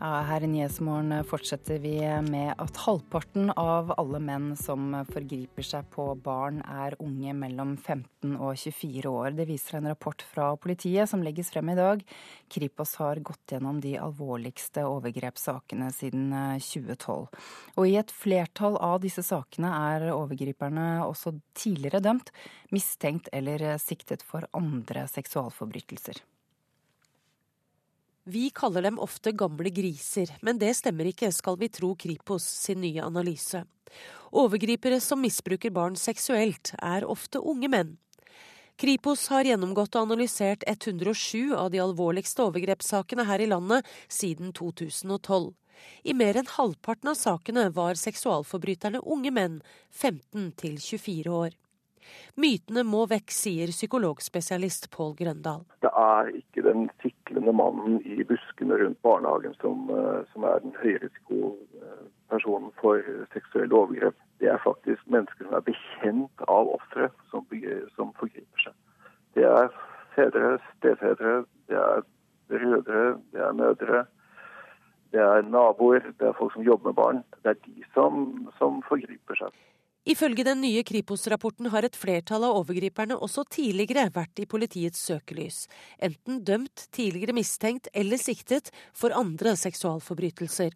Her i Nyhetsmorgen fortsetter vi med at halvparten av alle menn som forgriper seg på barn, er unge mellom 15 og 24 år. Det viser en rapport fra politiet som legges frem i dag. Kripos har gått gjennom de alvorligste overgrepssakene siden 2012. Og i et flertall av disse sakene er overgriperne også tidligere dømt, mistenkt eller siktet for andre seksualforbrytelser. Vi kaller dem ofte gamle griser, men det stemmer ikke, skal vi tro Kripos sin nye analyse. Overgripere som misbruker barn seksuelt, er ofte unge menn. Kripos har gjennomgått og analysert 107 av de alvorligste overgrepssakene her i landet siden 2012. I mer enn halvparten av sakene var seksualforbryterne unge menn, 15 til 24 år. Mytene må vekk, sier psykologspesialist Pål Grøndal. Det er ikke den siklende mannen i buskene rundt barnehagen som, eh, som er den høyrisikopersonen for seksuelle overgrep. Det er faktisk mennesker som er bekjent av ofre som, som forgriper seg. Det er fedre, stefedre, det er brødre, det er mødre. Det er naboer, det er folk som jobber med barn. Det er de som, som forgriper seg. Ifølge den nye Kripos-rapporten har et flertall av overgriperne også tidligere vært i politiets søkelys, enten dømt, tidligere mistenkt eller siktet for andre seksualforbrytelser.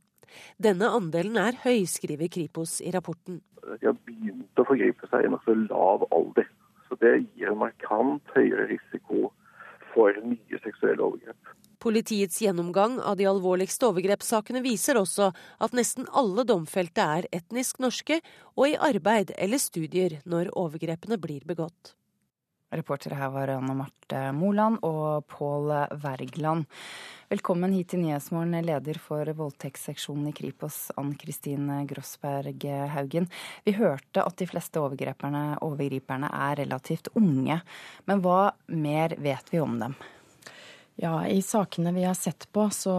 Denne andelen er høy, skriver Kripos i rapporten. De har begynt å forgripe seg i nokså lav alder. Så det gir en markant høyere risiko for nye seksuelle overgrep. Politiets gjennomgang av de alvorligste overgrepssakene viser også at nesten alle domfelte er etnisk norske og i arbeid eller studier når overgrepene blir begått. Reportere her var Anne Marte Moland og Pål Wergeland. Velkommen hit til Nyhetsmorgen, leder for voldtektsseksjonen i Kripos, Ann Kristin Grossberg Haugen. Vi hørte at de fleste overgriperne er relativt unge, men hva mer vet vi om dem? Ja, I sakene vi har sett på, så,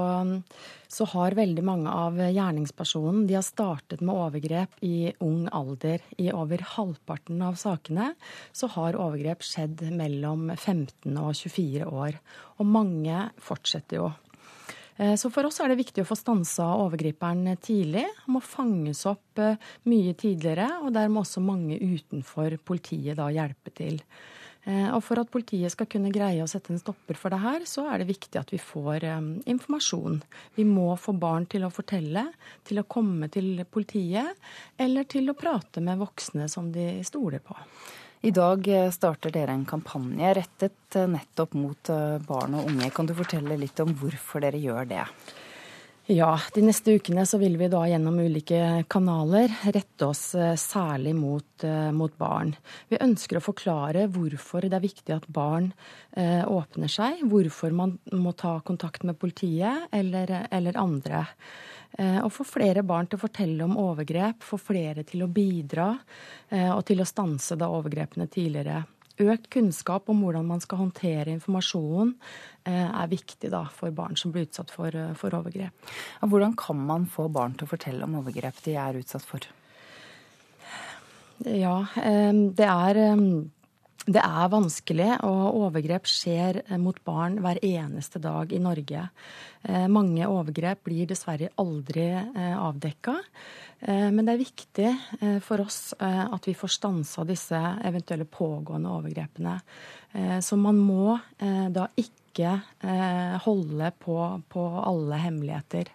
så, har veldig mange av gjerningspersonene de har startet med overgrep i ung alder. I over halvparten av sakene så har overgrep skjedd mellom 15 og 24 år. Og mange fortsetter jo. Eh, så for oss er det viktig å få stansa overgriperen tidlig. Han må fanges opp eh, mye tidligere, og der må også mange utenfor politiet da hjelpe til. Eh, og For at politiet skal kunne greie å sette en stopper for det her, så er det viktig at vi får um, informasjon. Vi må få barn til å fortelle, til å komme til politiet, eller til å prate med voksne som de stoler på. I dag starter dere en kampanje rettet nettopp mot barn og unge. Kan du fortelle litt om hvorfor dere gjør det? Ja, de neste ukene så vil vi da gjennom ulike kanaler rette oss eh, særlig mot, eh, mot, barn. Vi ønsker å forklare hvorfor det er viktig at barn eh, åpner seg. Hvorfor man må ta kontakt med politiet eller, eller andre. Eh, og få flere barn til å fortelle om overgrep, få flere til å bidra eh, og til å stanse da overgrepene tidligere økt kunnskap om hvordan man skal håndtere informasjonen, eh, er viktig da, for barn som blir utsatt for, eh, for overgrep. Hvordan kan man få barn til å fortelle om overgrep de er utsatt for? Ja, eh, det er det er vanskelig, og overgrep skjer mot barn hver eneste dag i Norge. Mange overgrep blir dessverre aldri avdekka. Eh, men det er viktig eh, for oss eh, at vi får stansa disse eventuelle pågående overgrepene. Så man må da ikke holde på, på alle hemmeligheter.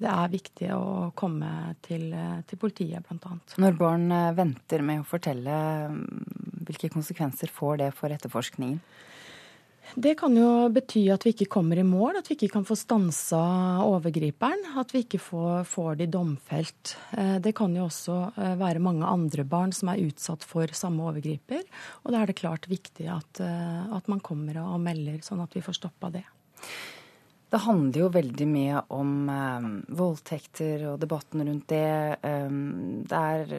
Det er viktig å komme til, til politiet, bl.a. Når barn venter med å fortelle, hvilke konsekvenser får det for etterforskningen? Det kan jo bety at vi ikke kommer i mål, at vi ikke kan få stansa overgriperen. At vi ikke får, får de domfelt. Eh, det kan jo også eh, være mange andre barn som er utsatt for samme overgriper. Og da er det klart viktig at, eh, at man kommer og melder, sånn at vi får stoppa det. Det handler jo veldig mye om eh, voldtekter og debatten rundt det. det er,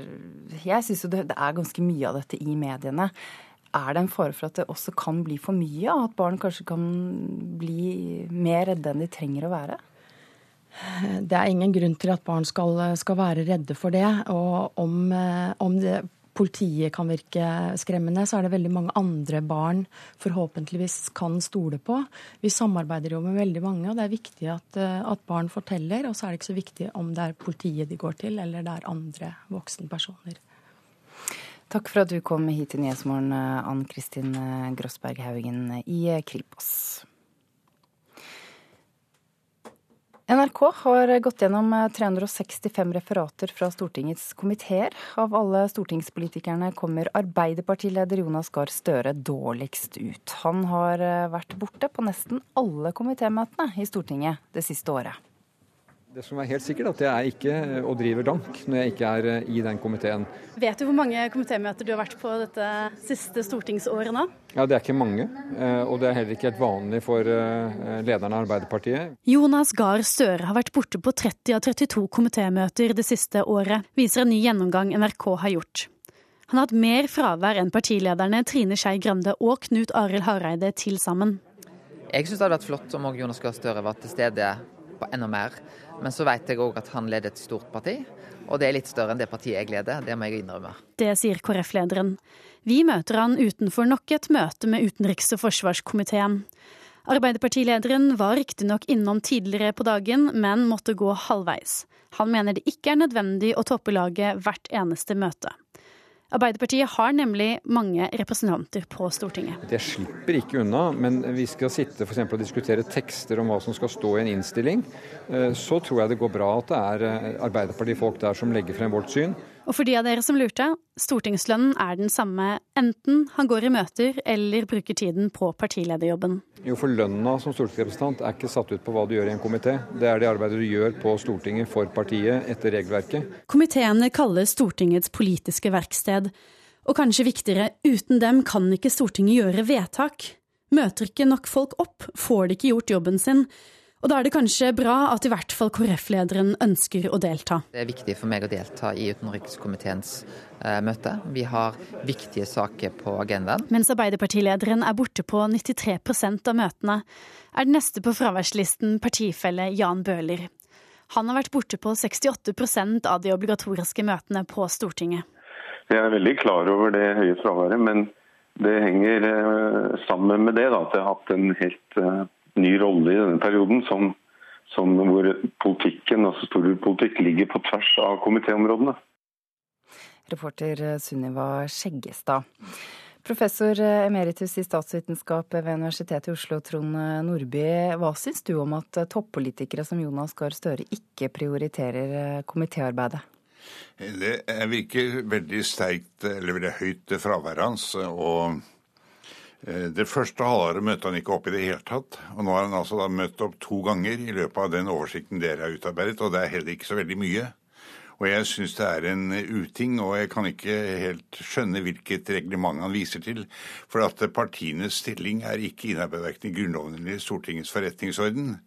jeg syns jo det, det er ganske mye av dette i mediene. Er det en fare for at det også kan bli for mye? At barn kanskje kan bli mer redde enn de trenger å være? Det er ingen grunn til at barn skal, skal være redde for det. Og om, om det politiet kan virke skremmende, så er det veldig mange andre barn forhåpentligvis kan stole på. Vi samarbeider jo med veldig mange, og det er viktig at, eh, at barn forteller. Og så er det ikke så viktig om det er politiet de går til, eller det er andre voksenpersoner. Takk for at du kom hit til Nyhetsmorgen, Ann Kristin Grossberg Haugen i Kripos. NRK har gått gjennom 365 referater fra Stortingets komiteer. Av alle stortingspolitikerne kommer Arbeiderpartileder Jonas Gahr Støre dårligst ut. Han har vært borte på nesten alle komitémøtene i Stortinget det siste året. Det som er helt sikkert, at jeg er ikke og driver dank når jeg ikke er eh, i den komiteen. Vet du hvor mange komitémøter du har vært på dette siste stortingsåret nå? Ja, Det er ikke mange, eh, og det er heller ikke helt vanlig for eh, lederen av Arbeiderpartiet. Jonas Gahr Støre har vært borte på 30 av 32 komitémøter det siste året, viser en ny gjennomgang NRK har gjort. Han har hatt mer fravær enn partilederne Trine Skei Grande og Knut Arild Hareide til sammen. Jeg syns det hadde vært flott om Jonas Gahr Støre var til stede på enda mer. Men så vet jeg òg at han leder et stort parti, og det er litt større enn det partiet jeg leder. Det må jeg innrømme. Det sier KrF-lederen. Vi møter han utenfor nok et møte med utenriks- og forsvarskomiteen. Arbeiderpartilederen var riktignok innom tidligere på dagen, men måtte gå halvveis. Han mener det ikke er nødvendig å toppe laget hvert eneste møte. Arbeiderpartiet har nemlig mange representanter på Stortinget. Det slipper ikke unna, men vi skal sitte for og diskutere tekster om hva som skal stå i en innstilling. Eh, så tror jeg det går bra at det er eh, Arbeiderpartifolk der som legger frem vårt syn. Og for de av dere som lurte, stortingslønnen er den samme enten han går i møter eller bruker tiden på partilederjobben. Jo, for lønna som stortingsrepresentant er ikke satt ut på hva du gjør i en komité. Det er det arbeidet du gjør på Stortinget for partiet etter regelverket. Komiteene kalles Stortingets politiske verksted. Og kanskje viktigere, uten dem kan ikke Stortinget gjøre vedtak. Møter ikke nok folk opp, får de ikke gjort jobben sin. Og da er det kanskje bra at i hvert fall KrF-lederen ønsker å delta. Det er viktig for meg å delta i utenrikskomiteens eh, møte. Vi har viktige saker på agendaen. Mens Arbeiderpartilederen er borte på 93% av møtene, er den neste på fraværslisten partifelle Jan Bøhler. Han har vært borte på 68% av de obligatoriske møtene på Stortinget. Jeg er veldig klar over det høye fraværet, men det henger eh, sammen med det da, at jeg har hatt en helt eh, ny rolle i denne perioden, som, som hvor politikken, altså storpolitikk ligger på tvers av komitéområdene. Reporter Sunniva Skjeggestad. Professor emeritus i statsvitenskap ved Universitetet i Oslo, Trond Nordby. Hva syns du om at toppolitikere som Jonas Gahr Støre ikke prioriterer komitéarbeidet? Det virker veldig sterkt, eller veldig høyt, fraværet hans. og det første halvåret møtte han ikke opp i det hele tatt. Og nå har han altså da møtt opp to ganger i løpet av den oversikten dere har utarbeidet, og det er heller ikke så veldig mye. Og jeg syns det er en uting, og jeg kan ikke helt skjønne hvilket reglement han viser til. For at partienes stilling er ikke innarbeidet i Grunnloven eller Stortingets forretningsorden.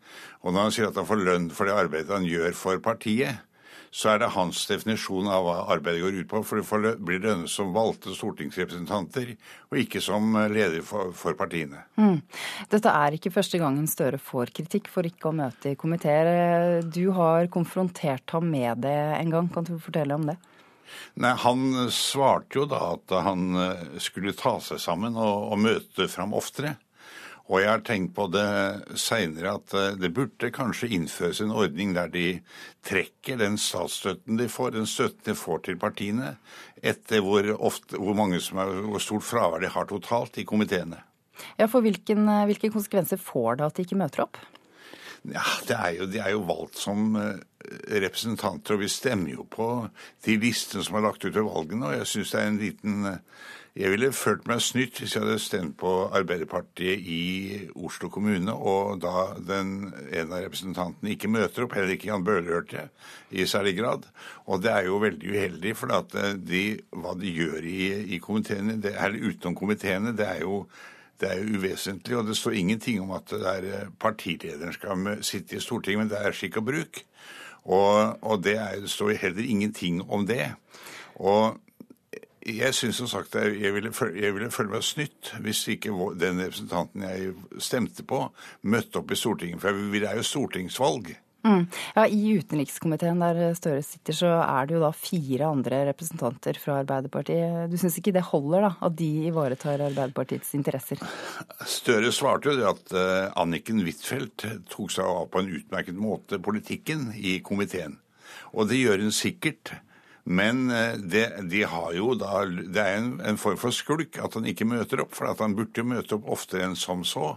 Og når han sier at han får lønn for det arbeidet han gjør for partiet, så er det hans definisjon av hva arbeidet går ut på. For det blir lønnet som valgte stortingsrepresentanter, og ikke som leder for, for partiene. Mm. Dette er ikke første gangen Støre får kritikk for ikke å møte i komiteer. Du har konfrontert ham med det en gang. Kan du fortelle om det? Nei, Han svarte jo da at han eh, skulle ta seg sammen og, og møte fram oftere. Og jeg har tenkt på det seinere at eh, det burde kanskje innføres en ordning der de trekker den statsstøtten de får, den støtten de får til partiene, etter hvor, ofte, hvor, mange som er, hvor stort fravær de har totalt i komiteene. Ja, for hvilken, eh, Hvilke konsekvenser får det at de ikke møter opp? Ja, er jo, De er jo valgt som eh, representanter, og vi stemmer jo på de listene som er lagt ut ved valgene. Og jeg syns det er en liten jeg ville følt meg snytt hvis jeg hadde stemt på Arbeiderpartiet i Oslo kommune, og da den, en av representantene ikke møter opp, heller ikke Jan Bøhler, hørte i særlig grad. Og det er jo veldig uheldig, for at eh, de, hva de gjør i, i komiteene, det, eller utenom komiteene, det er jo det er jo uvesentlig, og det står ingenting om at eh, partilederen skal sitte i Stortinget, men det er skikk og bruk. Og, og det, er, står heller ingenting om det. Og jeg syns som sagt jeg ville, jeg ville føle meg snytt hvis ikke den representanten jeg stemte på, møtte opp i Stortinget. For det er jo stortingsvalg. Mm. Ja, I utenrikskomiteen der Støre sitter, så er det jo da fire andre representanter fra Arbeiderpartiet. Du syns ikke det holder, da? At de ivaretar Arbeiderpartiets interesser? Støre svarte jo det at uh, Anniken Huitfeldt tok seg av på en utmerket måte politikken i komiteen. Og det gjør hun sikkert. Men uh, det, de har jo da, det er en, en form for skulk at han ikke møter opp, for at han burde møte opp oftere enn som så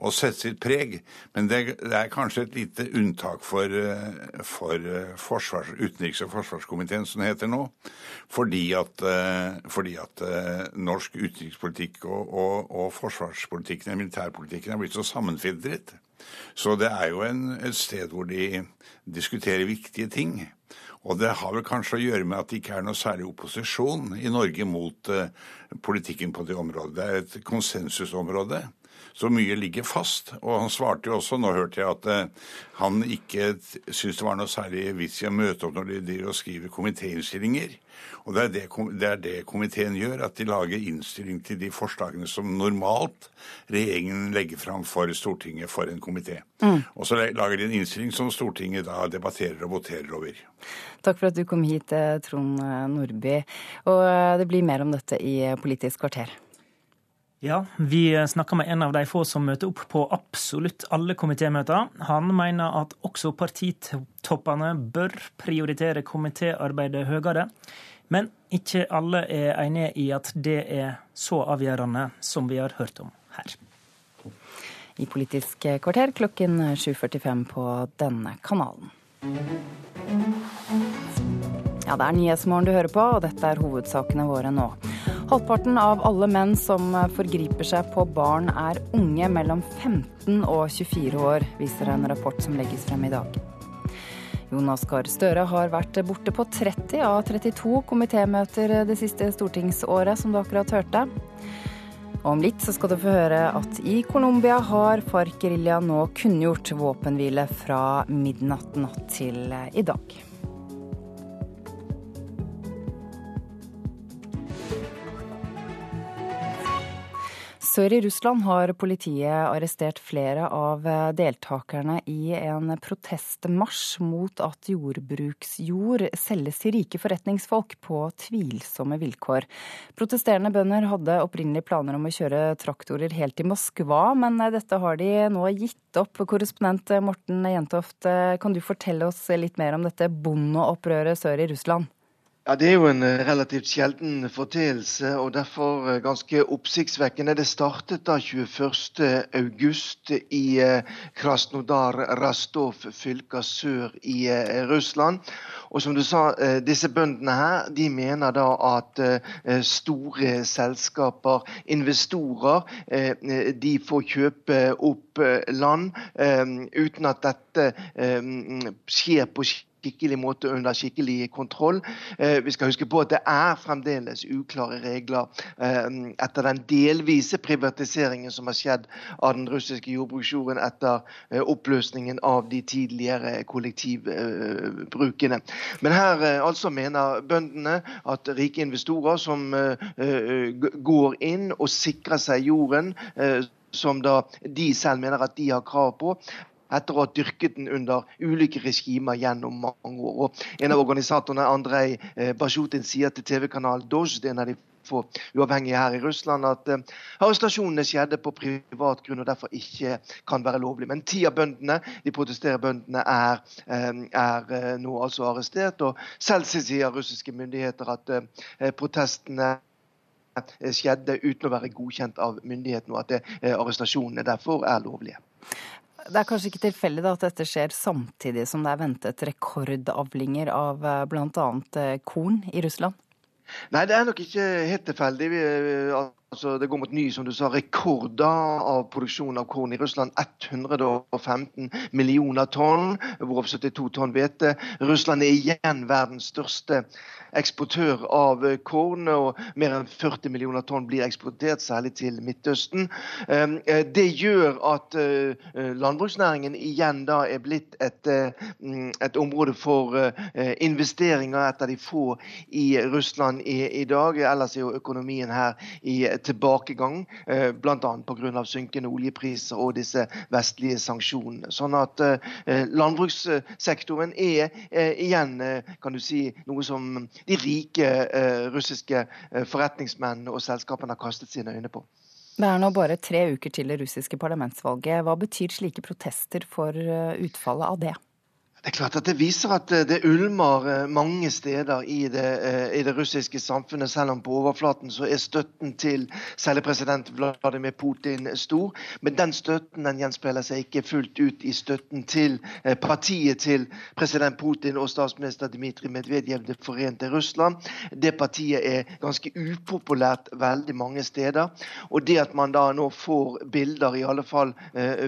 og sette sitt preg. Men det, det er kanskje et lite unntak for, eh, for eh, forsvars, utenriks- og forsvarskomiteen, som det heter nå. Fordi at, eh, fordi at norsk utenrikspolitikk og, og, og forsvarspolitikken, militærpolitikken, er blitt så sammenfiltret. Så det er jo en, et sted hvor de diskuterer viktige ting. Og det har vel kanskje å gjøre med at det ikke er noe særlig opposisjon i Norge mot uh, politikken på det området. Det er et konsensusområde. Så mye ligger fast. Og han svarte jo også, nå hørte jeg at eh, han ikke syntes det var noe særlig vits i å møte opp når de driver og skriver komitéinnstillinger. Og det er det, det er det, komiteen gjør, at de lager innstilling til de forslagene som normalt regjeringen legger fram for Stortinget for en komité. Mm. Og så lager de en innstilling som Stortinget da debatterer og voterer over. Takk for at du kom hit, eh, Trond Nordby. Og eh, det blir mer om dette i Politisk kvarter. Ja, vi snakka med en av de få som møter opp på absolutt alle komitémøter. Han mener at også partitoppene bør prioritere komitéarbeidet høyere. Men ikke alle er enige i at det er så avgjørende som vi har hørt om her. I Politisk kvarter klokken 7.45 på denne kanalen. Ja, det er Nyhetsmorgen du hører på, og dette er hovedsakene våre nå. Halvparten av alle menn som forgriper seg på barn er unge mellom 15 og 24 år, viser en rapport som legges frem i dag. Jonas Gahr Støre har vært borte på 30 av 32 komitémøter det siste stortingsåret, som du akkurat hørte. Om litt så skal du få høre at i Colombia har FARC-geriljaen nå kunngjort våpenhvile fra midnatt natt til i dag. Sør i Russland har politiet arrestert flere av deltakerne i en protestmarsj mot at jordbruksjord selges til rike forretningsfolk på tvilsomme vilkår. Protesterende bønder hadde opprinnelig planer om å kjøre traktorer helt til Moskva, men dette har de nå gitt opp. Korrespondent Morten Jentoft, kan du fortelle oss litt mer om dette bondeopprøret sør i Russland? Ja, Det er jo en eh, relativt sjelden foreteelse, og derfor eh, ganske oppsiktsvekkende. Det startet da 21.8 i eh, Krasnodar Rastov fylka sør i Russland. Og som du sa, disse bøndene her, de mener da at store selskaper, investorer, de får kjøpe opp land uten at dette skjer på skip skikkelig måte under skikkelig kontroll. Eh, vi skal huske på at det er fremdeles uklare regler eh, etter den delvise privatiseringen som har skjedd av den russiske jordbruksjorden etter eh, oppløsningen av de tidligere kollektivbrukene. Men her altså mener bøndene at rike investorer som går inn og sikrer seg jorden, som da de selv mener at de har krav på, etter å ha dyrket den under ulike regimer gjennom mange år. Og en av organisatorene, Andrej eh, Basjutin, sier til TV-kanalen Dozj, en av de få uavhengige her i Russland, at uh, arrestasjonene skjedde på privat grunn og derfor ikke kan være lovlig. Men ti av bøndene, de protesterer bøndene, er, uh, er nå altså arrestert. Og selv sier russiske myndigheter at protestene skjedde uten å være godkjent av myndighetene, og at arrestasjonene derfor er lovlige. Det er kanskje ikke tilfeldig at dette skjer samtidig som det er ventet rekordavlinger av eh, bl.a. Eh, korn i Russland? Nei, det er nok ikke helt tilfeldig. Eh, altså, det går mot ny som du sa, rekorder av produksjon av korn i Russland. 115 millioner tonn, hvorav 72 tonn hvete. Russland er igjen verdens største eksportør av eh, korn, og mer enn 40 millioner tonn blir eksportert, særlig til Midtøsten. Ehm, eh, det gjør at eh, landbruksnæringen igjen da er blitt et, mm, et område for investeringer, et av de få i Russland i, i dag. Ellers er jo økonomien her i tilbakegang, eh, bl.a. pga. synkende oljepriser og disse vestlige sanksjonene. Sånn at eh, landbrukssektoren er igjen kan du si, noe som de rike russiske forretningsmennene og selskapene har kastet sine øyne på. Det er nå bare tre uker til det russiske parlamentsvalget. Hva betyr slike protester for utfallet av det? Det er klart at det viser at eh, det ulmer eh, mange steder i det, eh, i det, russiske samfunnet, selv om på overflaten så er støtten til særlig president Vladimir Putin stor. Men den støtten den gjenspeiler seg ikke fullt ut i støtten til partiet til president Putin og statsminister Dmitrij Medvedev, Det forente Russland. Det partiet er ganske upopulært veldig mange steder. Og det at man da nå får bilder, i alle fall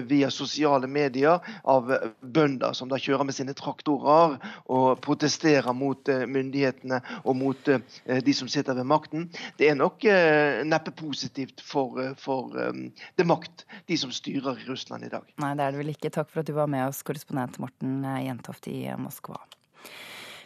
via sosiale medier, av bønder som da kjører med sin sine traktorer og protesterer mot eh, myndighetene og mot eh, de som sitter ved makten. Det er nok eh, neppe positivt for, for det makt, de som styrer i Russland i dag. Nei, det er det vel ikke. Takk for at du var med oss, korrespondent Morten Jentoft i Moskva.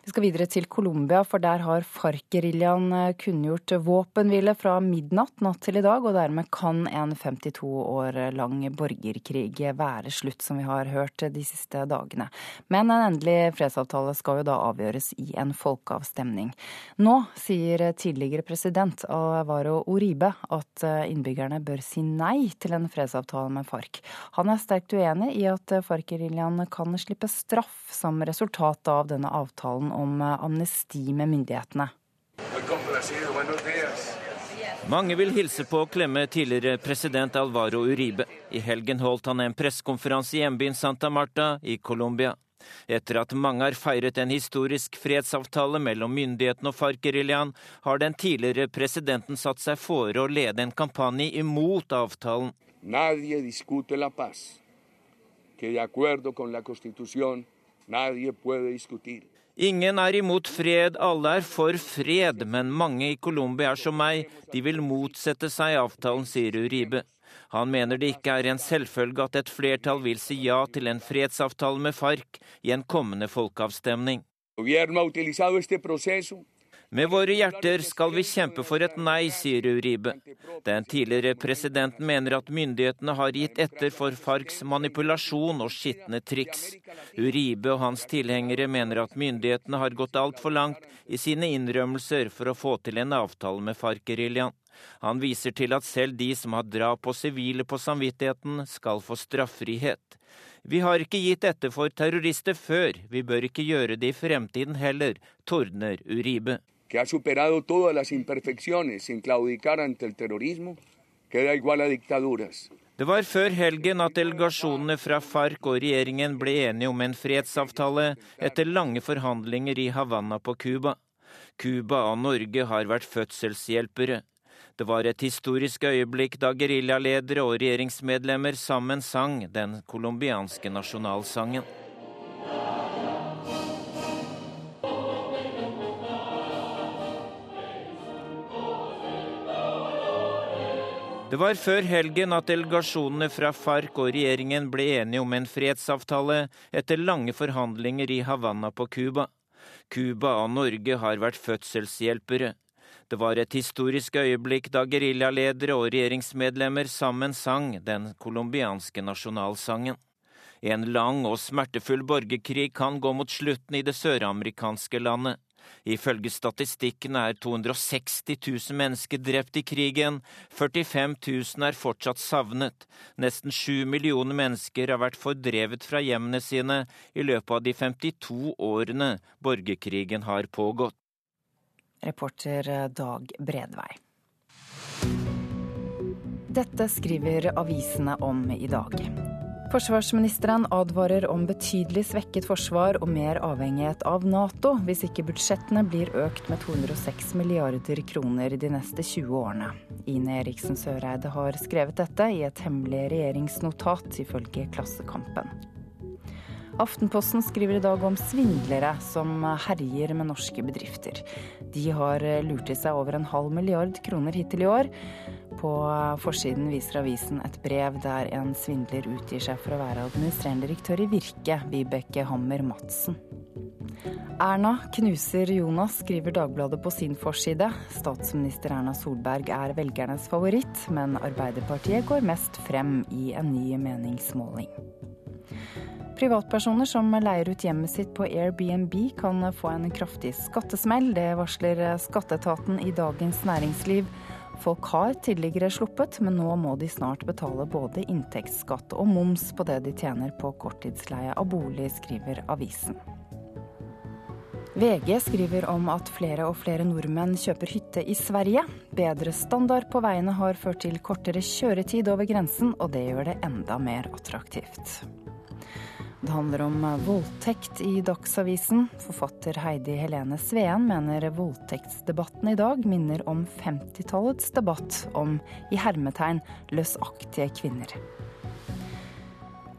Vi skal videre til Colombia, for der har FARC-geriljaen eh, kunngjort våpenhvile fra midnatt natt til i dag, og dermed kan en 52 år lang borgerkrig være slutt, som vi har hørt de siste dagene. Men en endelig fredsavtale skal jo da avgjøres i en folkeavstemning. Nå sier tidligere president Alvaro Oribe at eh, innbyggerne bør si nei til en fredsavtale med FARC. Han er sterkt uenig i at FARC-geriljaen kan slippe straff som resultat av denne avtalen om eh, amnesti med myndighetene. Mange vil hilse på og klemme tidligere president Alvaro Uribe. I helgen holdt han en pressekonferanse i hjembyen Santa Marta i Colombia. Etter at mange har feiret en historisk fredsavtale mellom myndighetene og FARC-geriljaen, har den tidligere presidenten satt seg fore å lede en kampanje imot avtalen. Nadie discute la paz, que de acuerdo con la constitución nadie puede discutir. Ingen er imot fred, alle er for fred, men mange i Colombia er som meg, de vil motsette seg avtalen, sier Uribe. Han mener det ikke er en selvfølge at et flertall vil si ja til en fredsavtale med FARC i en kommende folkeavstemning. Med våre hjerter skal vi kjempe for et nei, sier Uribe. Den tidligere presidenten mener at myndighetene har gitt etter for FARCs manipulasjon og skitne triks. Uribe og hans tilhengere mener at myndighetene har gått altfor langt i sine innrømmelser for å få til en avtale med FARC-geriljaen. Han viser til at selv de som har drap på sivile på samvittigheten, skal få straffrihet. Vi har ikke gitt etter for terrorister før, vi bør ikke gjøre det i fremtiden heller, tordner Uribe que ha superado todas las imperfecciones sin claudicar ante el terrorismo, queda igual a dictaduras. Det var før helgen at delegasjonene fra FARC og regjeringen ble enige om en fredsavtale etter lange forhandlinger i Havanna på Cuba. Cuba og Norge har vært fødselshjelpere. Det var et historisk øyeblikk da geriljaledere og regjeringsmedlemmer sammen sang den colombianske nasjonalsangen. Det var før helgen at delegasjonene fra FARC og regjeringen ble enige om en fredsavtale etter lange forhandlinger i Havanna på Cuba. Cuba og Norge har vært fødselshjelpere. Det var et historisk øyeblikk da geriljaledere og regjeringsmedlemmer sammen sang den colombianske nasjonalsangen. En lang og smertefull borgerkrig kan gå mot slutten i det søramerikanske landet. Ifølge statistikken er 260 000 mennesker drept i krigen, 45 000 er fortsatt savnet. Nesten sju millioner mennesker har vært fordrevet fra hjemmene sine i løpet av de 52 årene borgerkrigen har pågått. Reporter Dag Bredvei. Dette skriver avisene om i dag. Forsvarsministeren advarer om betydelig svekket forsvar og mer avhengighet av Nato hvis ikke budsjettene blir økt med 206 milliarder kroner de neste 20 årene. Ine Eriksen Søreide har skrevet dette i et hemmelig regjeringsnotat, ifølge Klassekampen. Aftenposten skriver i dag om svindlere som herjer med norske bedrifter. De har lurt i seg over en halv milliard kroner hittil i år. På forsiden viser avisen et brev der en svindler utgir seg for å være administrerende direktør i Virke, Vibeke Hammer Madsen. Erna knuser Jonas, skriver Dagbladet på sin forside. Statsminister Erna Solberg er velgernes favoritt, men Arbeiderpartiet går mest frem i en ny meningsmåling. Privatpersoner som leier ut hjemmet sitt på Airbnb kan få en kraftig skattesmell. Det varsler skatteetaten i Dagens Næringsliv. Folk har tidligere sluppet, men nå må de snart betale både inntektsskatt og moms på det de tjener på korttidsleie av bolig, skriver avisen. VG skriver om at flere og flere nordmenn kjøper hytte i Sverige. Bedre standard på veiene har ført til kortere kjøretid over grensen, og det gjør det enda mer attraktivt. Det handler om voldtekt i Dagsavisen. Forfatter Heidi Helene Sveen mener voldtektsdebatten i dag minner om 50-tallets debatt om i hermetegn løsaktige kvinner.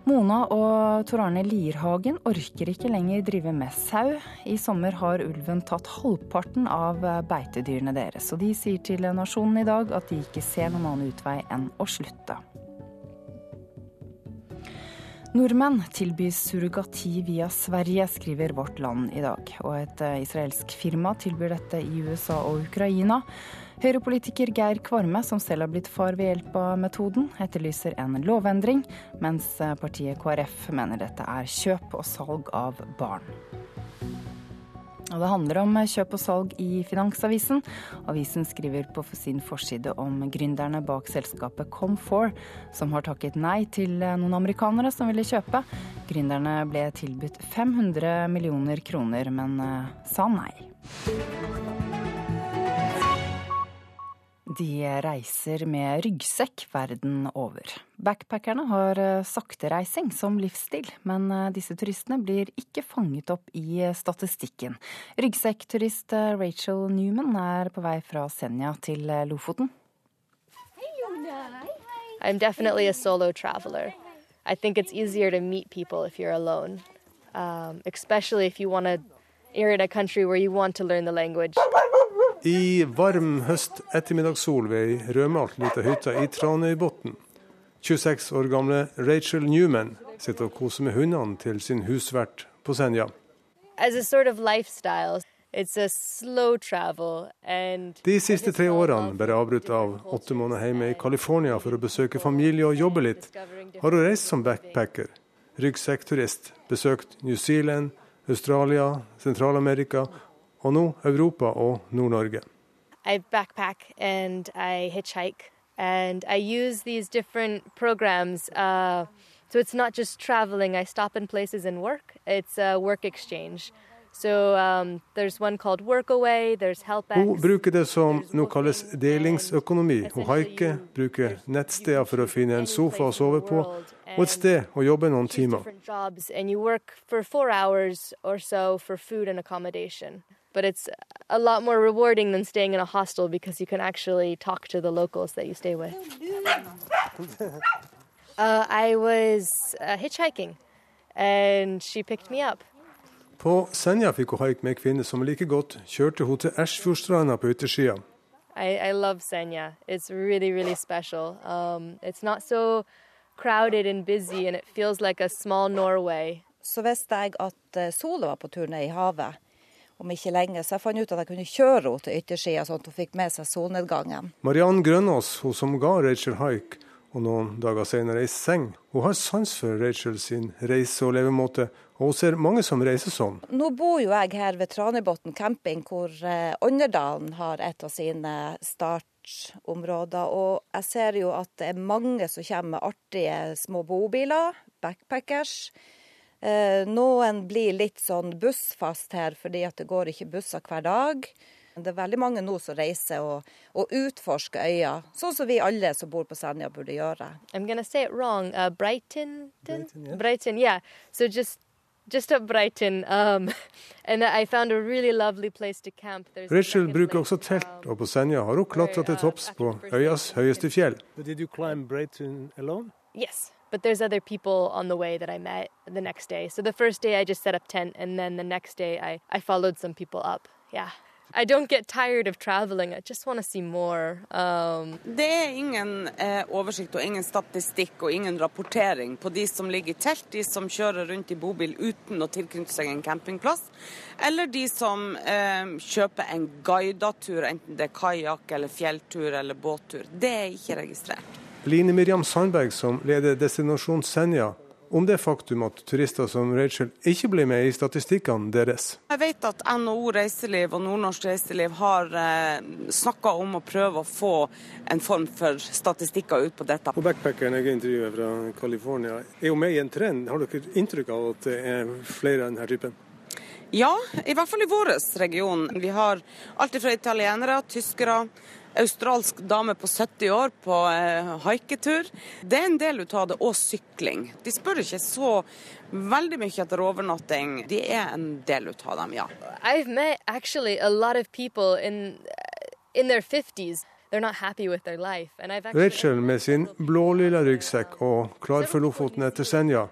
Mona og Tor Arne Lierhagen orker ikke lenger drive med sau. I sommer har ulven tatt halvparten av beitedyrene deres, og de sier til Nasjonen i dag at de ikke ser noen annen utvei enn å slutte. Nordmenn tilbys surrogati via Sverige, skriver Vårt Land i dag. Og et eh, israelsk firma tilbyr dette i USA og Ukraina. Høyre-politiker Geir Kvarme, som selv har blitt far ved hjelp av metoden, etterlyser en lovendring, mens eh, partiet KrF mener dette er kjøp og salg av barn. Og det handler om kjøp og salg i Finansavisen. Avisen skriver på sin forside om gründerne bak selskapet Comfor, som har takket nei til noen amerikanere som ville kjøpe. Gründerne ble tilbudt 500 millioner kroner, men eh, sa nei. De reiser med ryggsekk verden over. Backpackerne har eh, saktereising som livsstil, men eh, disse turistene blir ikke fanget opp i eh, statistikken. Ryggsekkturist Rachel Newman er på vei fra Senja til Lofoten. I'm definitely a solo traveler. I think it's easier to meet people if you're alone, um, especially if you want to. You're in a country where you want to learn the language. I varm høst ettermiddagssol ved ei rødmalt lita hytte i Tranøybotn. 26 år gamle Rachel Newman sitter og koser med hundene til sin husvert på Senja. Sort of De siste tre årene, bare avbrutt av åtte måneder hjemme i California for å besøke familie og jobbe litt, har hun reist som backpacker, ryggsekkturist, besøkt New Zealand, Australia, Sentral-Amerika og nå Europa og Nord-Norge. I backpack and I hitchhike and I use these different programs. Uh, so it's not just traveling. I stop in places and work. It's a work exchange. So um, there's one called Workaway, there's HelpX. Hun bruker det som nå kalles delingsøkonomi. Hun haiker, bruker nettsteder for å finne en sofa å sove på, og et sted å jobbe noen timer. But it's a lot more rewarding than staying in a hostel because you can actually talk to the locals that you stay with. Uh, I was uh, hitchhiking, and she picked me up. På Senja fikk hun haik med ei kvinne som like godt kjørte hun til Ersfjordstranda på yttersida. I, I love Senja. It's really, really special. Um, it's not so crowded and busy, and it feels like a small Norway. Så visste jeg at eh, sola var på tur ned i havet om ikke lenge, så jeg fant ut at jeg kunne kjøre henne til yttersida, sånn at hun fikk med seg solnedgangen. Mariann Grønås, hun som ga Rachel haik, og noen dager senere i seng. Hun har sans for Rachel sin reise- og levemåte, og hun ser mange som reiser sånn. Nå bor jo jeg her ved Tranebotn camping, hvor eh, Ånderdalen har et av sine startområder. Og jeg ser jo at det er mange som kommer med artige små bobiler, backpackers. Eh, noen blir litt sånn bussfast her, fordi at det går ikke busser hver dag. Det er veldig mange nå som reiser og, og utforsker øya, sånn som vi alle som bor på Senja burde gjøre. I'm gonna say it wrong. Uh, Brighton? Brighton, yeah. Brighton, yeah. So just just up Brighton, um, and I found a really lovely place to camp. There's Rachel bruker også telt, og på Senja har hun klatra til topps på øyas høyeste fjell. But did you climb Brighton alone? Yes. But there's other people on the way that I met the next day. So the first day I just set up tent, and then the next day I, I followed some people up. Yeah. I don't get tired of traveling. I just want to see more. Um... Det er ingen eh, oversikt og ingen statistikk og ingen rapportering på de som ligger i telt, de som kjører rundt i bobil uten å tilknytte seg en campingplass, eller de som eh, kjøper en guidet tur, enten det er kajakk eller fjelltur eller båttur. Det er ikke registrert. Line Miriam Sandberg, som leder Destinasjon Senja, om det faktum at turister som Rachel ikke blir med i statistikkene deres. Jeg vet at NHO Reiseliv og Nordnorsk Reiseliv har eh, snakka om å prøve å få en form for statistikker ut på dette. Og Backpackeren jeg intervjuet fra California er jo med i en trend. Har dere inntrykk av at det er flere av denne typen? Ja, i hvert fall i vår region. Vi har alt fra italienere, tyskere, australsk dame på 70 år på eh, haiketur. Det er en del ut av det, og sykling. De spør ikke så veldig mye etter overnatting. De er en del ut av dem, ja. I've met actually a lot of people in, in their 50s. Rachel med sin blålilla ryggsekk og klar for Lofoten etter Senja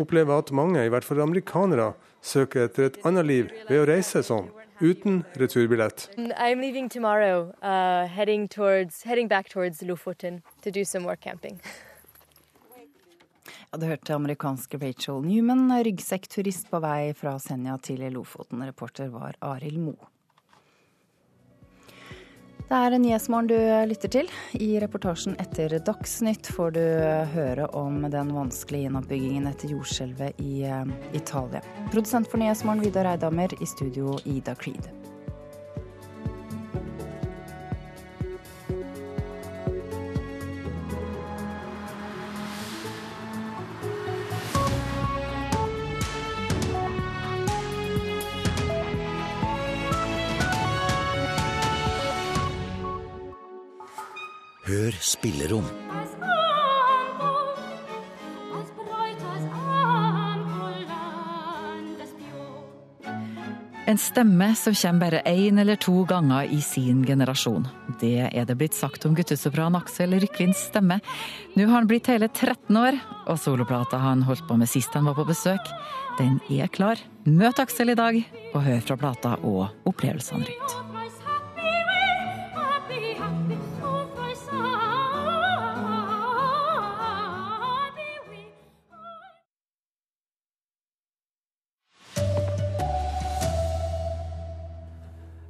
opplever at mange, i hvert fall amerikanere, søker etter et annet liv ved å reise sånn uten returbillett. I'm leaving tomorrow, uh, heading towards heading back towards Lofoten to do some more camping. Ja, Du hørte amerikanske Rachel Newman, ryggsekkturist på vei fra Senja til Lofoten. Reporter var Arild Moe. Det er Nyhetsmorgen du lytter til. I reportasjen etter Dagsnytt får du høre om den vanskelige gjenoppbyggingen etter jordskjelvet i eh, Italia. Produsent for Nyhetsmorgen Vidar Eidhammer, i studio Ida Creed. Hør spillerom. En stemme som kommer bare én eller to ganger i sin generasjon. Det er det blitt sagt om guttesopran Aksel Rykvins stemme. Nå har han blitt hele 13 år, og soloplata han holdt på med sist han var på besøk, den er klar. Møt Aksel i dag, og hør fra plata og opplevelsene rundt.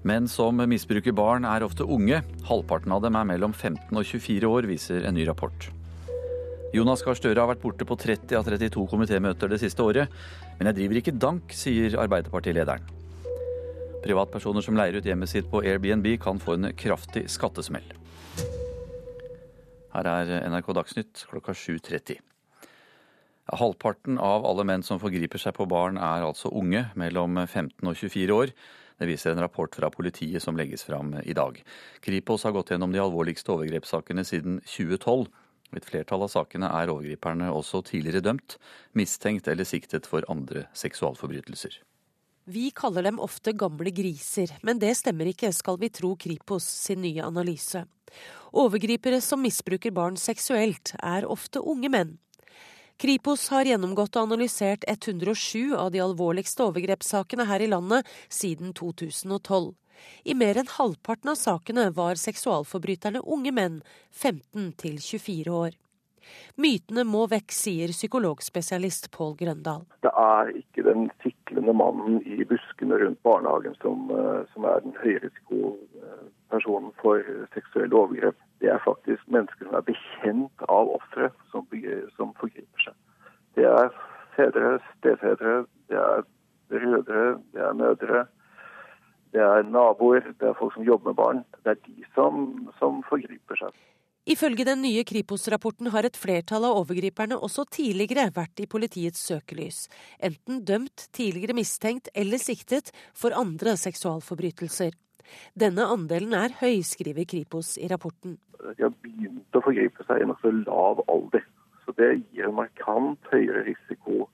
Menn som misbruker barn er ofte unge. Halvparten av dem er mellom 15 og 24 år, viser en ny rapport. Jonas Gahr Støre har vært borte på 30 av 32 komitémøter det siste året. Men jeg driver ikke dank, sier Arbeiderpartilederen. Privatpersoner som leier ut hjemmet sitt på Airbnb kan få en kraftig skattesmell. Her er NRK Dagsnytt klokka 7.30. Halvparten av alle menn som forgriper seg på barn er altså unge, mellom 15 og 24 år. Det viser en rapport fra politiet som legges fram i dag. Kripos har gått gjennom de alvorligste overgrepssakene siden 2012. I et flertall av sakene er overgriperne også tidligere dømt, mistenkt eller siktet for andre seksualforbrytelser. Vi kaller dem ofte gamle griser, men det stemmer ikke, skal vi tro Kripos sin nye analyse. Overgripere som misbruker barn seksuelt, er ofte unge menn. Kripos har gjennomgått og analysert 107 av de alvorligste overgrepssakene her i landet siden 2012. I mer enn halvparten av sakene var seksualforbryterne unge menn, 15 til 24 år. Mytene må vekk, sier psykologspesialist Pål Grøndal. Det er ikke den siklende mannen i buskene rundt barnehagen som, eh, som er den høyrisikopersonen for seksuelle overgrep det er faktisk mennesker som er bekjent av ofre som, som, forgriper seg. Det er fedre, stefedre, det er brødre, det er mødre, det er naboer, det er folk som jobber med barn. Det er de som, som forgriper seg. Ifølge den nye Kripos-rapporten har et flertall av overgriperne også tidligere vært i politiets søkelys. Enten dømt, tidligere mistenkt eller siktet for andre seksualforbrytelser. Denne andelen er høy, skriver Kripos i rapporten. De har begynt å forgripe seg i nokså lav alder. Så det gir en markant høyere risiko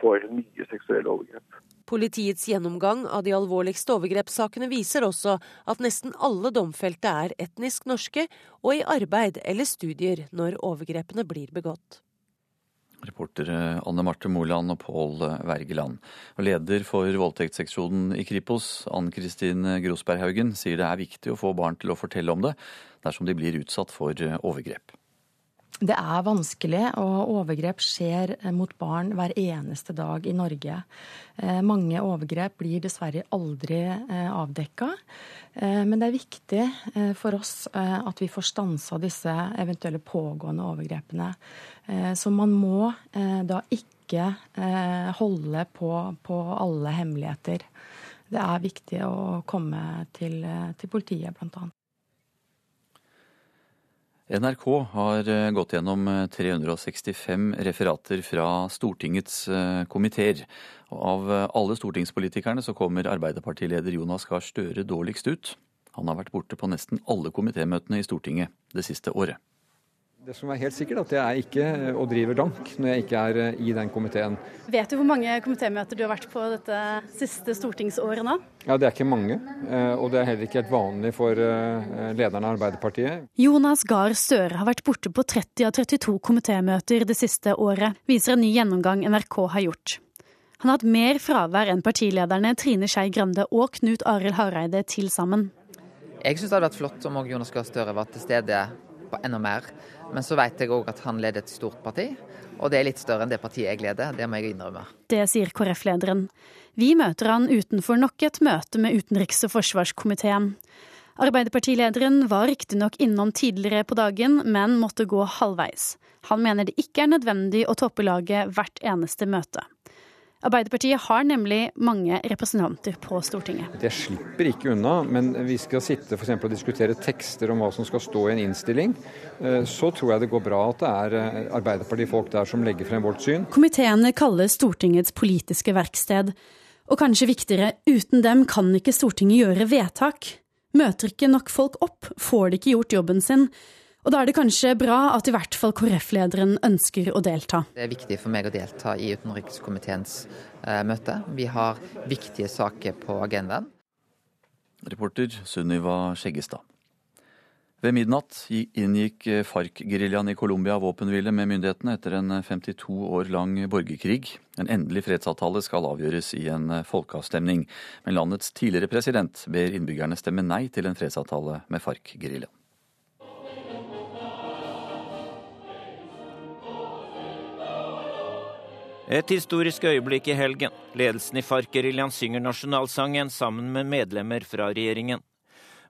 for nye seksuelle overgrep. Politiets gjennomgang av de alvorligste overgrepssakene viser også at nesten alle domfelte er etnisk norske og i arbeid eller studier når overgrepene blir begått. Reportere Anne Marte Moland og Pål Wergeland. Og leder for voldtektsseksjonen i Kripos, Ann Kristin Grosberghaugen, sier det er viktig å få barn til å fortelle om det dersom de blir utsatt for overgrep. Det er vanskelig, og overgrep skjer mot barn hver eneste dag i Norge. Eh, mange overgrep blir dessverre aldri eh, avdekka. Eh, men det er viktig for oss at vi får stansa disse eventuelle pågående overgrepene. Så man må da ikke holde på, på alle hemmeligheter. Det er viktig å komme til, til politiet, bl.a. NRK har eh, gått gjennom 365 eh, referater fra Stortingets eh, komiteer. Av alle stortingspolitikerne så kommer Arbeiderpartileder Jonas Gahr Støre dårligst ut. Han har vært borte på nesten alle komitémøtene i Stortinget det siste året. Det som er helt sikkert, at jeg er ikke og eh, driver dank når jeg ikke er eh, i den komiteen. Vet du hvor mange komitémøter du har vært på dette siste stortingsåret nå? Ja, Det er ikke mange, eh, og det er heller ikke helt vanlig for lederen av Arbeiderpartiet. Jonas Gahr Støre har vært borte på 30 av 32 komitémøter det siste året, viser en ny gjennomgang NRK har gjort. Han har hatt mer fravær enn partilederne Trine Skei Grande og Knut Arild Hareide til sammen. Jeg syns det hadde vært flott om Jonas Gahr Støre var til stede på enda mer. Men så vet jeg òg at han leder et stort parti, og det er litt større enn det partiet jeg leder. Det må jeg innrømme. Det sier KrF-lederen. Vi møter han utenfor nok et møte med utenriks- og forsvarskomiteen. Arbeiderpartilederen var riktignok innom tidligere på dagen, men måtte gå halvveis. Han mener det ikke er nødvendig å toppe laget hvert eneste møte. Arbeiderpartiet har nemlig mange representanter på Stortinget. Det slipper ikke unna, men vi skal sitte f.eks. og diskutere tekster om hva som skal stå i en innstilling. Eh, så tror jeg det går bra at det er eh, Arbeiderpartifolk der som legger frem vårt syn. Komiteene kalles Stortingets politiske verksted. Og kanskje viktigere, uten dem kan ikke Stortinget gjøre vedtak. Møter ikke nok folk opp, får de ikke gjort jobben sin. Og da er det kanskje bra at i hvert fall KrF-lederen ønsker å delta. Det er viktig for meg å delta i utenrikskomiteens eh, møte. Vi har viktige saker på agendaen. Reporter Sunniva Skjeggestad. Ved midnatt inngikk FARC-geriljaen i Colombia våpenhvile med myndighetene etter en 52 år lang borgerkrig. En endelig fredsavtale skal avgjøres i en folkeavstemning. Men landets tidligere president ber innbyggerne stemme nei til en fredsavtale med FARC-geriljaen. Et historisk øyeblikk i helgen. Ledelsen i FARC-geriljaen synger nasjonalsangen sammen med medlemmer fra regjeringen.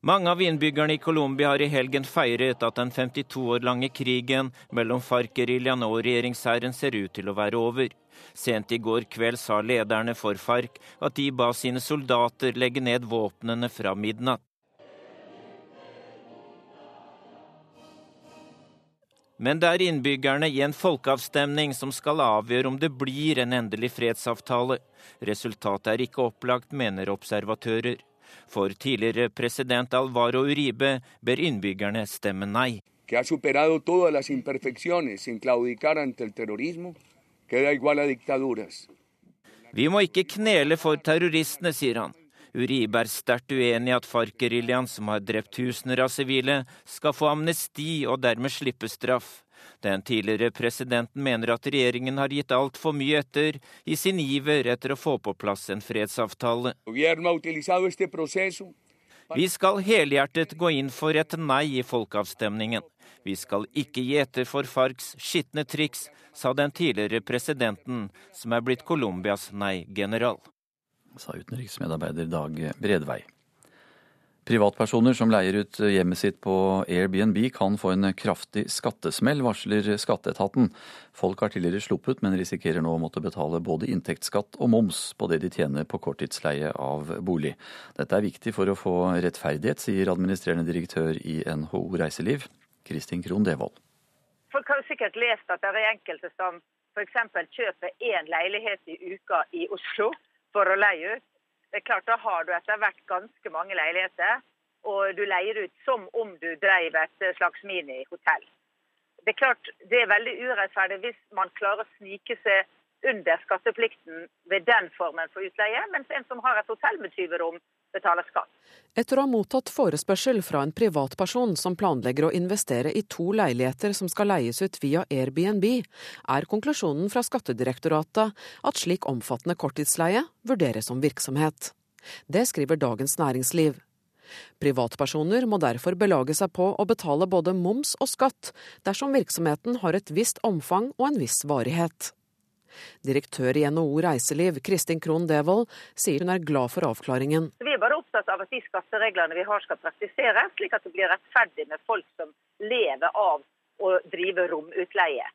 Mange av innbyggerne i Colombia har i helgen feiret at den 52 år lange krigen mellom FARC-geriljaen og regjeringshæren ser ut til å være over. Sent i går kveld sa lederne for FARC at de ba sine soldater legge ned våpnene fra midnatt. Men det er innbyggerne i en folkeavstemning som skal avgjøre om det blir en endelig fredsavtale. Resultatet er ikke opplagt, mener observatører. For tidligere president Alvaro Uribe ber innbyggerne stemme nei. Vi må ikke knele for terroristene, sier han. Uribe er sterkt uenig i at FARC-geriljaen, som har drept tusener av sivile, skal få amnesti og dermed slippe straff. Den tidligere presidenten mener at regjeringen har gitt altfor mye etter i sin iver etter å få på plass en fredsavtale. Vi skal helhjertet gå inn for et nei i folkeavstemningen. Vi skal ikke gi etter for FARCs skitne triks, sa den tidligere presidenten, som er blitt Colombias nei-general sa utenriksmedarbeider Dag Bredvei. Privatpersoner som leier ut hjemmet sitt på Airbnb kan få en kraftig skattesmell, varsler skatteetaten. Folk har tidligere sluppet, men risikerer nå å måtte betale både inntektsskatt og moms på det de tjener på korttidsleie av bolig. Dette er viktig for å få rettferdighet, sier administrerende direktør i NHO Reiseliv, Kristin Krohn Devold. Folk har jo sikkert lest at det er enkelte som f.eks. kjøper én leilighet i uka i Oslo for å leie ut. Det er klart, Da har du etter hvert ganske mange leiligheter, og du leier ut som om du drev et slags minihotell. Det er klart, det er veldig urettferdig hvis man klarer å snike seg under skatteplikten ved den formen for utleie, mens en som har et hotell med 20 rom, betaler skatt. Etter å ha mottatt forespørsel fra en privatperson som planlegger å investere i to leiligheter som skal leies ut via Airbnb, er konklusjonen fra Skattedirektoratet at slik omfattende korttidsleie vurderes som virksomhet. Det skriver Dagens Næringsliv. Privatpersoner må derfor belage seg på å betale både moms og skatt dersom virksomheten har et visst omfang og en viss varighet. Direktør i NHO Reiseliv, Kristin Krohn Devold, sier hun er glad for avklaringen. Vi er bare opptatt av at de skattereglene vi har skal praktiseres, slik at det blir rettferdig med folk som lever av å drive romutleie.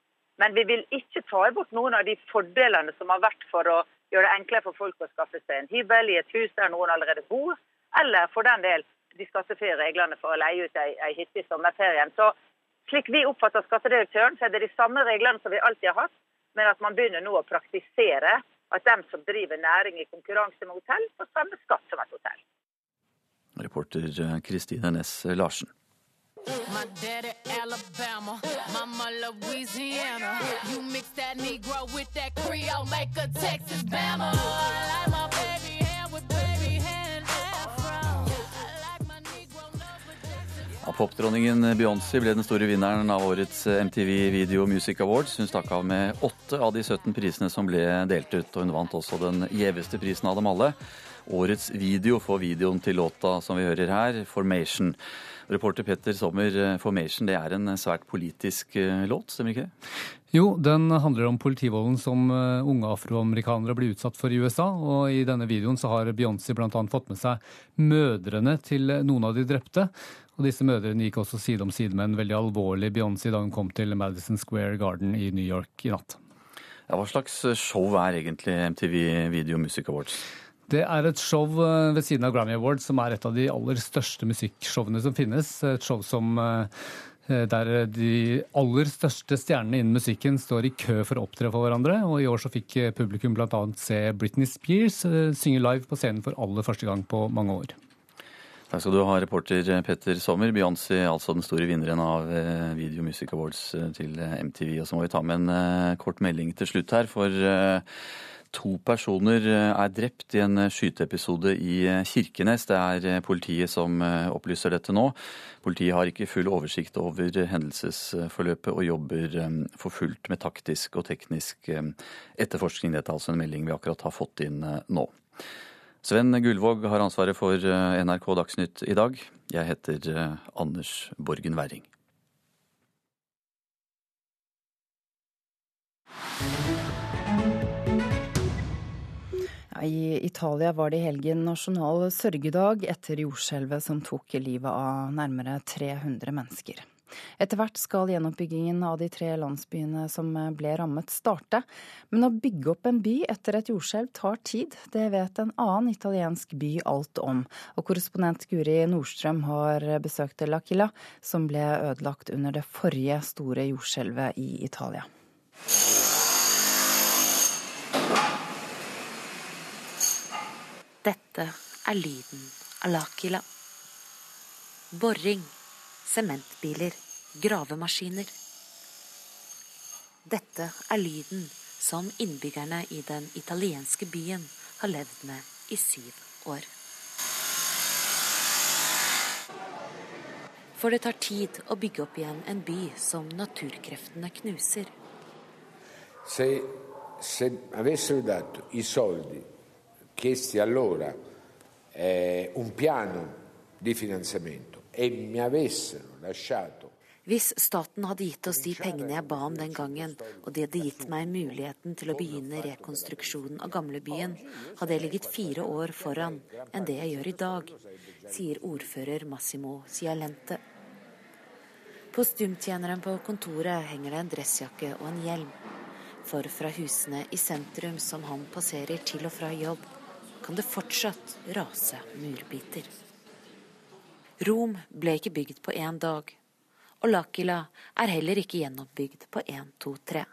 Men vi vil ikke ta bort noen av de fordelene som har vært for å gjøre det enklere for folk å skaffe seg en hybel i et hus der noen allerede bor, eller for den del de skattefrie reglene for å leie ut ei, ei hytte i sommerferien. Så slik vi oppfatter skattedirektøren, så er det de samme reglene som vi alltid har hatt, men at man begynner nå å praktisere at dem som driver næring i konkurranse med hotell, får samme skatt som et hotell. Reporter Kristine Næss Larsen. My daddy Alabama, mama Popdronningen Beyoncé ble den store vinneren av årets MTV Video Music Awards. Hun stakk av med åtte av de 17 prisene som ble delt ut, og hun vant også den gjeveste prisen av dem alle. Årets video for videoen til låta som vi hører her, 'Formation'. Reporter Petter Sommer, eh, 'Formation' det er en eh, svært politisk eh, låt, stemmer ikke det? Jo, den handler om politivolden som unge afroamerikanere blir utsatt for i USA. Og i denne videoen så har Beyoncé bl.a. fått med seg mødrene til noen av de drepte. Og disse mødrene gikk også side om side med en veldig alvorlig Beyoncé da hun kom til Madison Square Garden i New York i natt. Ja, hva slags show er egentlig MTV Video Music Awards? Det er et show eh, ved siden av Grammy Awards som er et av de aller største musikkshowene som finnes. Et show som eh, der de aller største stjernene innen musikken står i kø for å opptre for hverandre. Og i år så fikk publikum bl.a. se Britney Spears eh, synge live på scenen for aller første gang på mange år. Takk skal du ha, reporter Petter Sommer. Beyoncé, altså den store vinneren av Video Music Awards til MTV. Og så må vi ta med en kort melding til slutt her, for To personer eh, er drept i en eh, skyteepisode i eh, Kirkenes. Det er politiet som opplyser dette nå. Politiet har ikke full oversikt over hendelsesforløpet og jobber for fullt med taktisk og teknisk etterforskning. Dette er altså en melding vi akkurat har fått inn nå. Sven Gullvåg har ansvaret for NRK Dagsnytt i dag. Jeg heter Anders Borgen Werring. I Italia var det i helgen nasjonal sørgedag etter jordskjelvet som tok livet av nærmere 300 mennesker. Etter hvert skal gjenoppbyggingen av de tre landsbyene som ble rammet, starte. Men å bygge opp en by etter et jordskjelv tar tid. Det vet en annen italiensk by alt om. Og korrespondent Guri Nordstrøm har besøkt L'Aquila, som ble ødelagt under det forrige store jordskjelvet i Italia. Dette er lyden av Lakila. Boring, sementbiler, gravemaskiner. Dette er lyden som innbyggerne i den italienske byen har levd med i syv år. For det tar tid å bygge opp igjen en by som naturkreftene knuser. Se, se avessero dato i soldi chiesti allora eh, un piano di finanziamento e mi avessero lasciato hvis staten hadde gitt oss de pengene jeg ba om den gangen, og de hadde gitt meg muligheten til å begynne rekonstruksjonen av gamlebyen, hadde jeg ligget fire år foran enn det jeg gjør i dag, sier ordfører Massimo Cialente. På stumtjeneren på kontoret henger det en dressjakke og en hjelm. For fra husene i sentrum som han passerer til og fra jobb, kan det fortsatt rase murbiter. Rom ble ikke bygd på én dag, og Lakila er heller ikke gjenoppbygd på én, to, tre.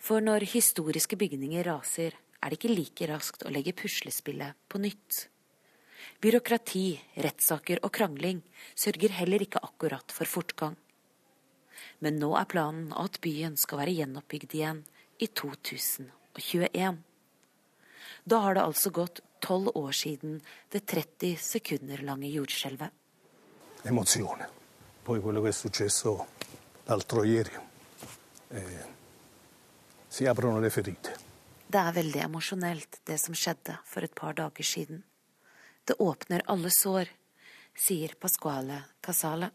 For når historiske bygninger raser, er det ikke like raskt å legge puslespillet på nytt. Byråkrati, rettssaker og krangling sørger heller ikke akkurat for fortgang. Men nå er planen at byen skal være gjenoppbygd igjen i 2021. Da har det altså gått tolv år siden det 30 sekunder lange jordskjelvet. Emozione. Poi quello che è successo l'altro ieri. Eh, si aprono le ferite. Det er veldig emosjonelt, det som skjedde for et par dager siden. Det åpner alle sår, sier Pasquale Casale.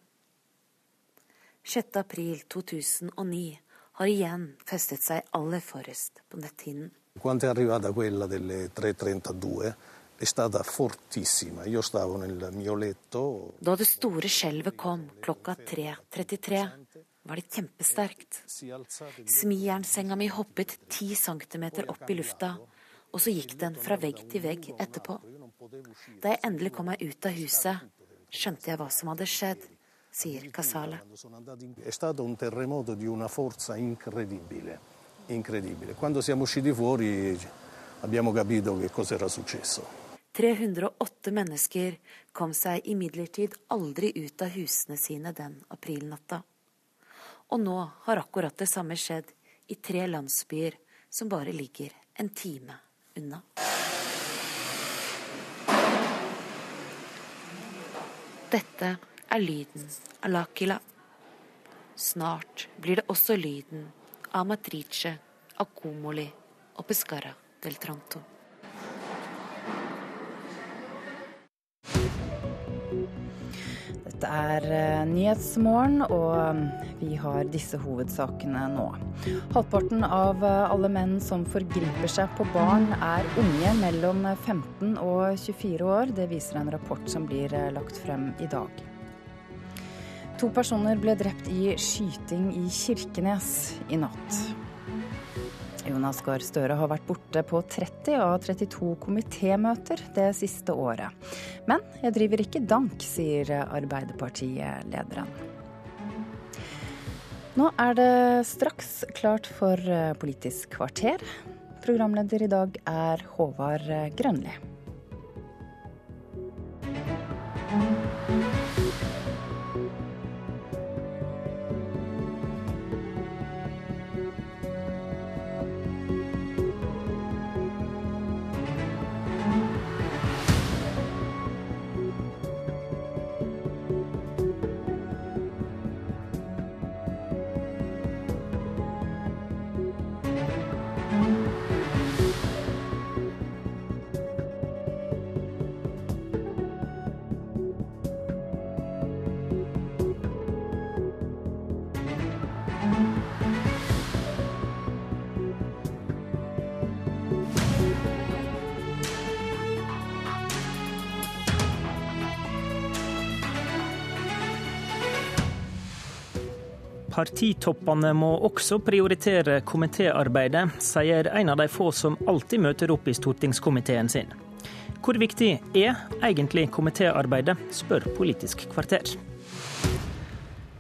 6. april 2009 har igjen festet seg aller forrest på netthinnen. Quando è arrivata quella delle 3.32 Da det store skjelvet kom klokka 3.33, var det kjempesterkt. Smijernsenga mi hoppet ti centimeter opp i lufta, og så gikk den fra vegg til vegg etterpå. Da jeg endelig kom meg ut av huset, skjønte jeg hva som hadde skjedd, sier Casale. Incredibile. Quando siamo usciti fuori abbiamo capito che cosa era successo. 308 mennesker kom seg imidlertid aldri ut av husene sine den aprilnatta. Og nå har akkurat det samme skjedd i tre landsbyer som bare ligger en time unna. Dette er lyden av Lakila. Snart blir det også lyden av Matrice, Akomoli og Pescara del Tranto. Dette er eh, Nyhetsmorgen, og vi har disse hovedsakene nå. Halvparten av eh, alle menn som forgriper seg på barn, er unge mellom 15 og 24 år. Det viser en rapport som blir eh, lagt frem i dag. To personer ble drept i skyting i Kirkenes i natt. Jonas Gahr Støre har vært borte på 30 av 32 komitémøter det siste året. Men jeg driver ikke dank, sier Arbeiderpartiet-lederen. Nå er det straks klart for Politisk kvarter. Programleder i dag er Håvard Grønli. Partitoppene må også prioritere komitéarbeidet, sier en av de få som alltid møter opp i stortingskomiteen sin. Hvor viktig er egentlig komitéarbeidet, spør Politisk kvarter.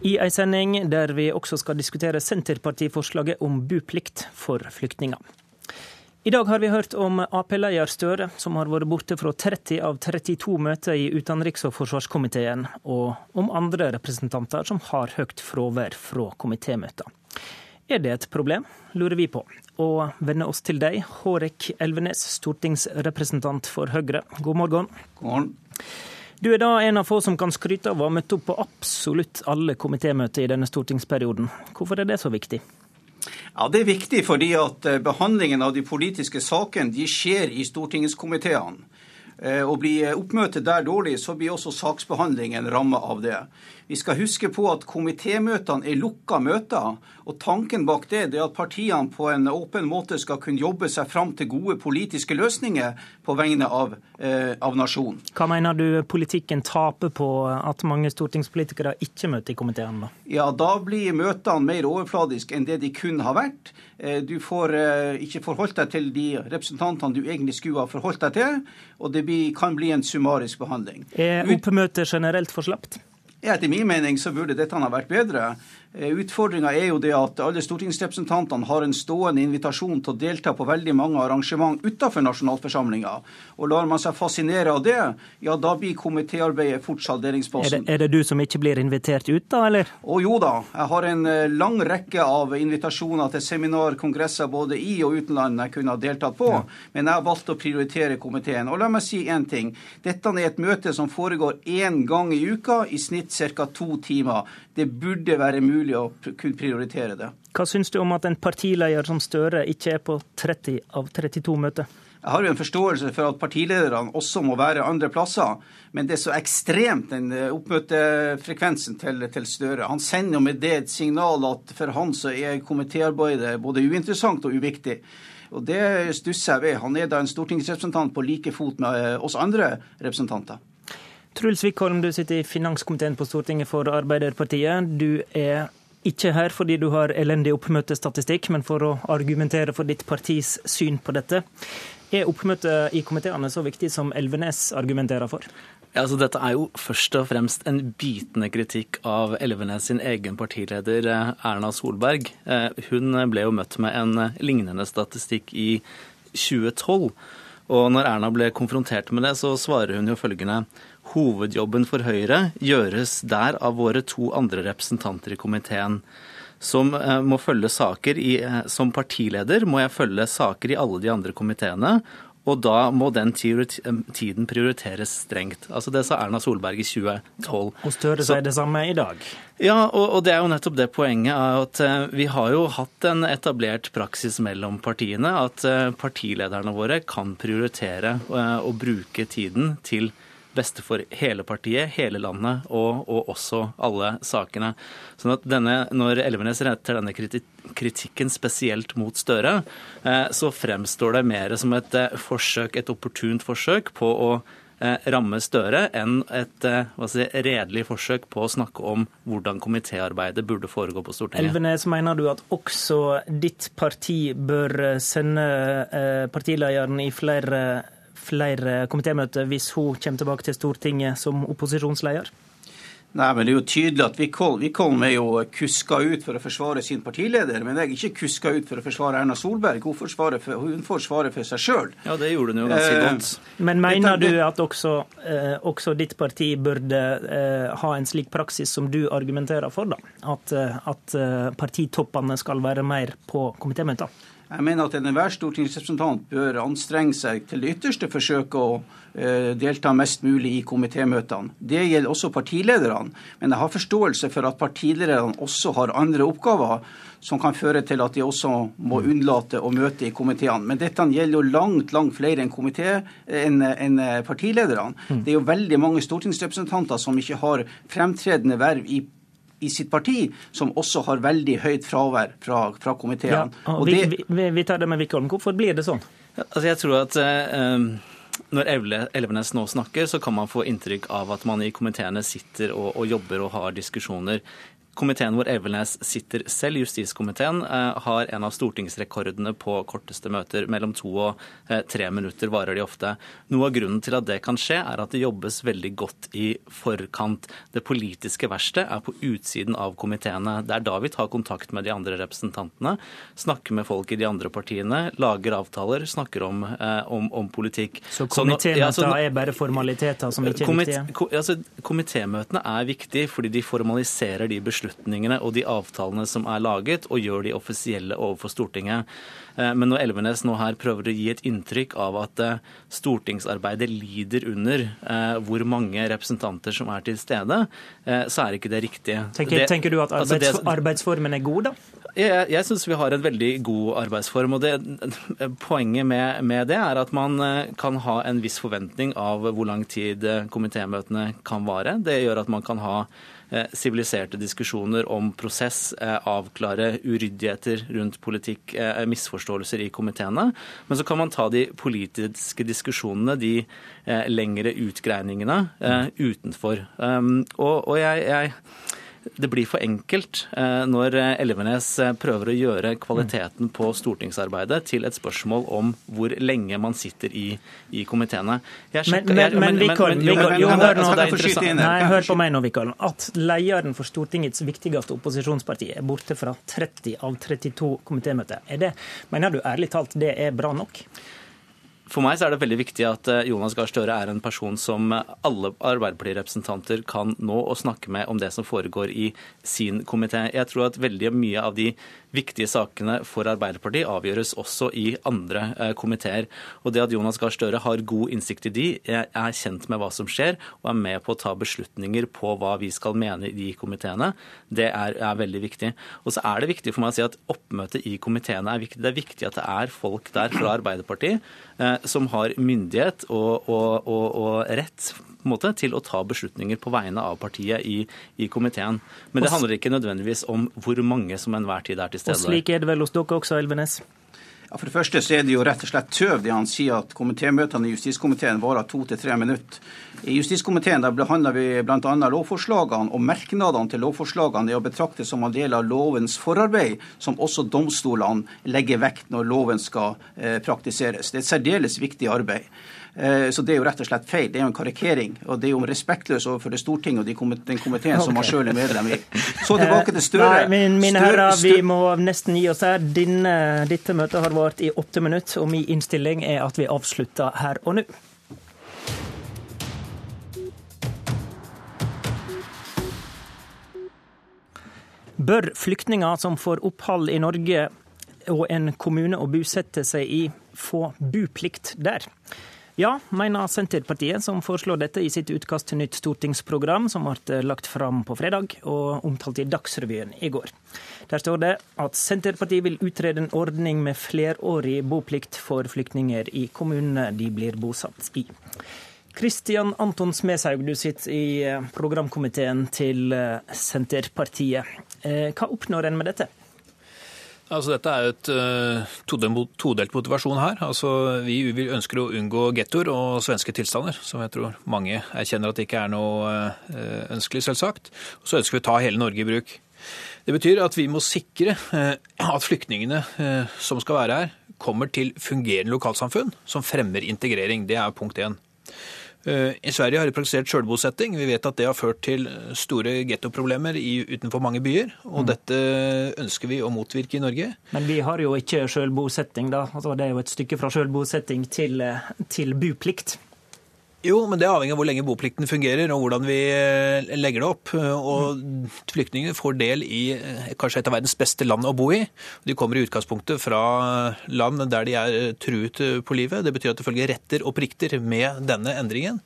I ei sending der vi også skal diskutere Senterpartiforslaget om buplikt for flyktninger. I dag har vi hørt om Ap-leder Støre, som har vært borte fra 30 av 32 møter i utenriks- og forsvarskomiteen, og om andre representanter som har høyt fravær fra komitémøter. Er det et problem, lurer vi på. Og vender oss til deg, Hårek Elvenes, stortingsrepresentant for Høyre. God morgen. God morgen. Du er da en av få som kan skryte av å ha møtt opp på absolutt alle komitémøter i denne stortingsperioden. Hvorfor er det så viktig? Ja, Det er viktig fordi at eh, behandlingen av de politiske sakene de skjer i stortingskomiteene. Eh, og Blir oppmøtet der dårlig, så blir også saksbehandlingen ramma av det. Vi skal huske på at komitémøtene er lukka møter. og Tanken bak det er at partiene på en åpen måte skal kunne jobbe seg fram til gode politiske løsninger på vegne av, eh, av nasjonen. Hva mener du politikken taper på at mange stortingspolitikere ikke møter i komiteene? Ja, da blir møtene mer overfladiske enn det de kun har vært. Eh, du får eh, ikke forholdt deg til de representantene du egentlig skulle ha forholdt deg til, og det blir, kan bli en summarisk behandling. Er oppmøtet generelt for slapt? Etter min mening så burde dette ha vært bedre. Eh, Utfordringa er jo det at alle stortingsrepresentantene har en stående invitasjon til å delta på veldig mange arrangement utenfor nasjonalforsamlinga. Og lar man seg fascinere av det, ja da blir komitéarbeidet fort Er salderingsposten. er det du som ikke blir invitert ut, da, eller? Å jo da, jeg har en eh, lang rekke av invitasjoner til seminar, kongresser både i og utenland jeg kunne ha deltatt på, men jeg har valgt å prioritere komiteen. Og la meg si én ting. Dette er et møte som foregår én gang i uka, i snitt ca. to timer. Det burde være mulig å kunne prioritere det. Hva syns du om at en partileder som Støre ikke er på 30 av 32 møter? Jeg har jo en forståelse for at partilederne også må være andre plasser, men det er så ekstremt den eh, oppmøtefrekvensen til, til Støre. Han sender jo med det et signal at for han så er komitéarbeidet både uinteressant og uviktig. Og det stusser jeg ved. Han er da en stortingsrepresentant på like fot med eh, oss andre representanter. Truls Wickholm, du sitter i finanskomiteen på Stortinget for Arbeiderpartiet. Du er ikke her fordi du har elendig oppmøtestatistikk, men for å argumentere for ditt partis syn på dette. Er oppmøtet i komiteene så viktig som Elvenes argumenterer for? Ja, altså dette er jo først og fremst en bitende kritikk av Elvenes sin egen partileder eh, Erna Solberg. Eh, Hun ble jo møtt med en lignende statistikk i 2012. Og når Erna ble konfrontert med det, så svarer hun jo følgende Hovedjobben for Høyre gjøres der av våre to andre representanter i komiteen. Som eh, må følge saker i, eh, Som partileder må jeg følge saker i alle de andre komiteene. Og da må den eh, tiden prioriteres strengt. Altså Det sa Erna Solberg i 2012. Og Støre sier det samme i dag. ja, og, og det er jo nettopp det poenget at vi har jo hatt en etablert praksis mellom partiene. At partilederne våre kan prioritere å bruke tiden til beste for hele partiet, hele landet og, og også alle sakene. Sånn at denne, Når Elvenes retter denne kritikken spesielt mot Støre, eh, så fremstår det mer som et eh, forsøk, et opportunt forsøk på å eh, ramme Støre enn et si, redelig forsøk på å snakke om hvordan komitéarbeidet burde foregå på Stortinget. Elvenes, mener du at også ditt parti bør sende partilederen i flere, flere komitémøter hvis hun kommer tilbake til Stortinget som opposisjonsleder? Nei, men det er jo tydelig at Wickholm Wickholm er jo kuska ut for å forsvare sin partileder, men jeg er ikke kuska ut for å forsvare Erna Solberg. Hun får for, hun får svare for seg sjøl. Ja, det gjorde hun jo ganske Eh, godt. Men mener du at også, eh, også ditt parti burde eh, ha en slik praksis som du argumenterer for, da? At, eh, at eh, partitoppene skal være mer på komitémøter? Jeg mener at enhver stortingsrepresentant bør anstrenge seg til det ytterste forsøke å eh, delta mest mulig i komitémøtene. Det gjelder også partilederne. Men jeg har forståelse for at partilederne også har andre oppgaver som kan føre til at de også må unnlate å møte i komiteene. Men dette gjelder jo langt langt flere enn enn enn partilederne. Det er jo veldig mange stortingsrepresentanter som ikke har fremtredende verv i i sitt parti, som også har veldig høyt fravær fra, fra Ja, komiteene. og Og vi, det- vi, vi tar det med Wickholm. Hvorfor blir det sånn? Altså, jeg tror at eh, når Elvenes nå snakker, så kan man få inntrykk av at man i komiteene sitter og, og jobber og har diskusjoner. Komiteen hvor Elvenes sitter selv, justiskomiteen, eh, har en av stortingsrekordene på korteste møter. Mellom to og eh, tre minutter varer de ofte. Noe av grunnen til at det kan skje, er at det jobbes veldig godt i forkant. Det politiske verkstedet er på utsiden av komiteene. Det er da vi tar kontakt med de andre representantene, snakker med folk i de andre partiene, lager avtaler, snakker om, eh, om, om politikk. Så komitémøter ja, nå- er bare formaliteter som ikke er viktige? altså, Komitémøtene er viktige fordi de formaliserer de beslutningene og de avtalene som er laget, og gjør de offisielle overfor Stortinget. Eh, Men når Elvenes nå her prøver å gi et inntrykk av at eh, stortingsarbeidet lider under eh, hvor mange representanter som er til stede, så er ikke det riktig. Tenker, Det- tenker du at altså, det- arbeidsformen er god, da? jeg, jeg syns vi har en veldig god arbeidsform. og det, Poenget med, med det er at man kan ha en viss forventning av hvor lang tid komitémøtene kan vare. Det gjør at man kan ha siviliserte diskusjoner om prosess, eh, avklare uryddigheter rundt politikk, eh, misforståelser i komiteene. Men så kan man ta de politiske diskusjonene, de eh, lengre utgreiningene, eh, utenfor. Og, og jeg, jeg det blir for enkelt eh, når Elvenes eh, prøver å gjøre kvaliteten på stortingsarbeidet til et spørsmål om hvor lenge man sitter i, i komiteene. Men, men, men, Vikholm, hør på meg nå, Vikholm. At lederen for Stortingets viktigste opposisjonsparti er borte fra 30 av 32 komitémøter, mener du ærlig talt det er bra nok? For meg er det veldig viktig at eh, Jonas Gahr Støre er en person som alle Arbeiderparti-representanter kan nå og snakke med om det som foregår i sin komité. Jeg tror at veldig mye av de viktige sakene for Arbeiderpartiet avgjøres også i andre eh, komiteer. Og det at Jonas Gahr Støre har god innsikt i de, er kjent med hva som skjer, og er med på å ta beslutninger på hva vi skal mene i de komiteene, det er, er, veldig viktig. Og så er det viktig for meg å si at oppmøtet i komiteene er viktig. Det er viktig at det er folk der fra Arbeiderpartiet eh, som har myndighet og, og, og, og rett måte, til å ta beslutninger på vegne av partiet i, i, komiteen. Men det handler ikke nødvendigvis om hvor mange som enhver tid er til stede. Og slik er det vel hos dere også, Elvenes? Ja, For det første så er det jo rett og slett tøv det han sier at komitémøtene i justiskomiteen varer to til tre minutter. I justiskomiteen behandler vi bl.a. lovforslagene, og merknadene til lovforslagene er å betrakte som en del av lovens forarbeid, som også domstolene legger vekt når loven skal eh, praktiseres. Det er et særdeles viktig arbeid. Eh, så det er jo rett og slett feil. Det er jo en karikering. Og det er jo respektløst overfor det Stortinget og den komiteen okay. som man sjøl er medlem i. Så tilbake til Støre. Nei, mine, mine herrer, vi må nesten gi oss her. Dine, dette møtet har vart i åtte minutter, og min innstilling er at vi avslutter her og nå. Bør flyktninger som får opphold i Norge og en kommune å bosette seg i, få buplikt der? Ja, mener Senterpartiet, som foreslår dette i sitt utkast til nytt stortingsprogram, som ble lagt fram på fredag og omtalt i Dagsrevyen i går. Der står det at Senterpartiet vil utrede en ordning med flerårig boplikt for flyktninger i kommunene de blir bosatt i. Kristian Anton Smeshaug, du sitter i programkomiteen til Senterpartiet. Eh, hva oppnår en med dette? Altså, dette er jo et uh, todelt motivasjon her. Altså, vi ønsker å unngå gettoer og svenske tilstander, som jeg tror mange erkjenner at det ikke er noe uh, ønskelig, selvsagt. Og så ønsker vi å ta hele Norge i bruk. Det betyr at vi må sikre uh, at flyktningene som skal være her, kommer til fungerende lokalsamfunn som fremmer integrering. Det er punkt én. Eh, I Sverige har de praktisert sjølbosetting. Vi vet at det har ført til store gettoproblemer utenfor mange byer. Og mm. dette ønsker vi å motvirke i Norge. Men vi har jo ikke sjølbosetting, da. Altså, det er jo et stykke fra sjølbosetting til, til buplikt. Jo, men det avhenger av hvor lenge boplikten fungerer og hvordan vi eh, legger det opp. Og flyktningene får del i eh, kanskje et av verdens beste land å bo i. De kommer i utgangspunktet fra land der de er truet på livet. Det betyr at det følger retter og plikter med denne endringen.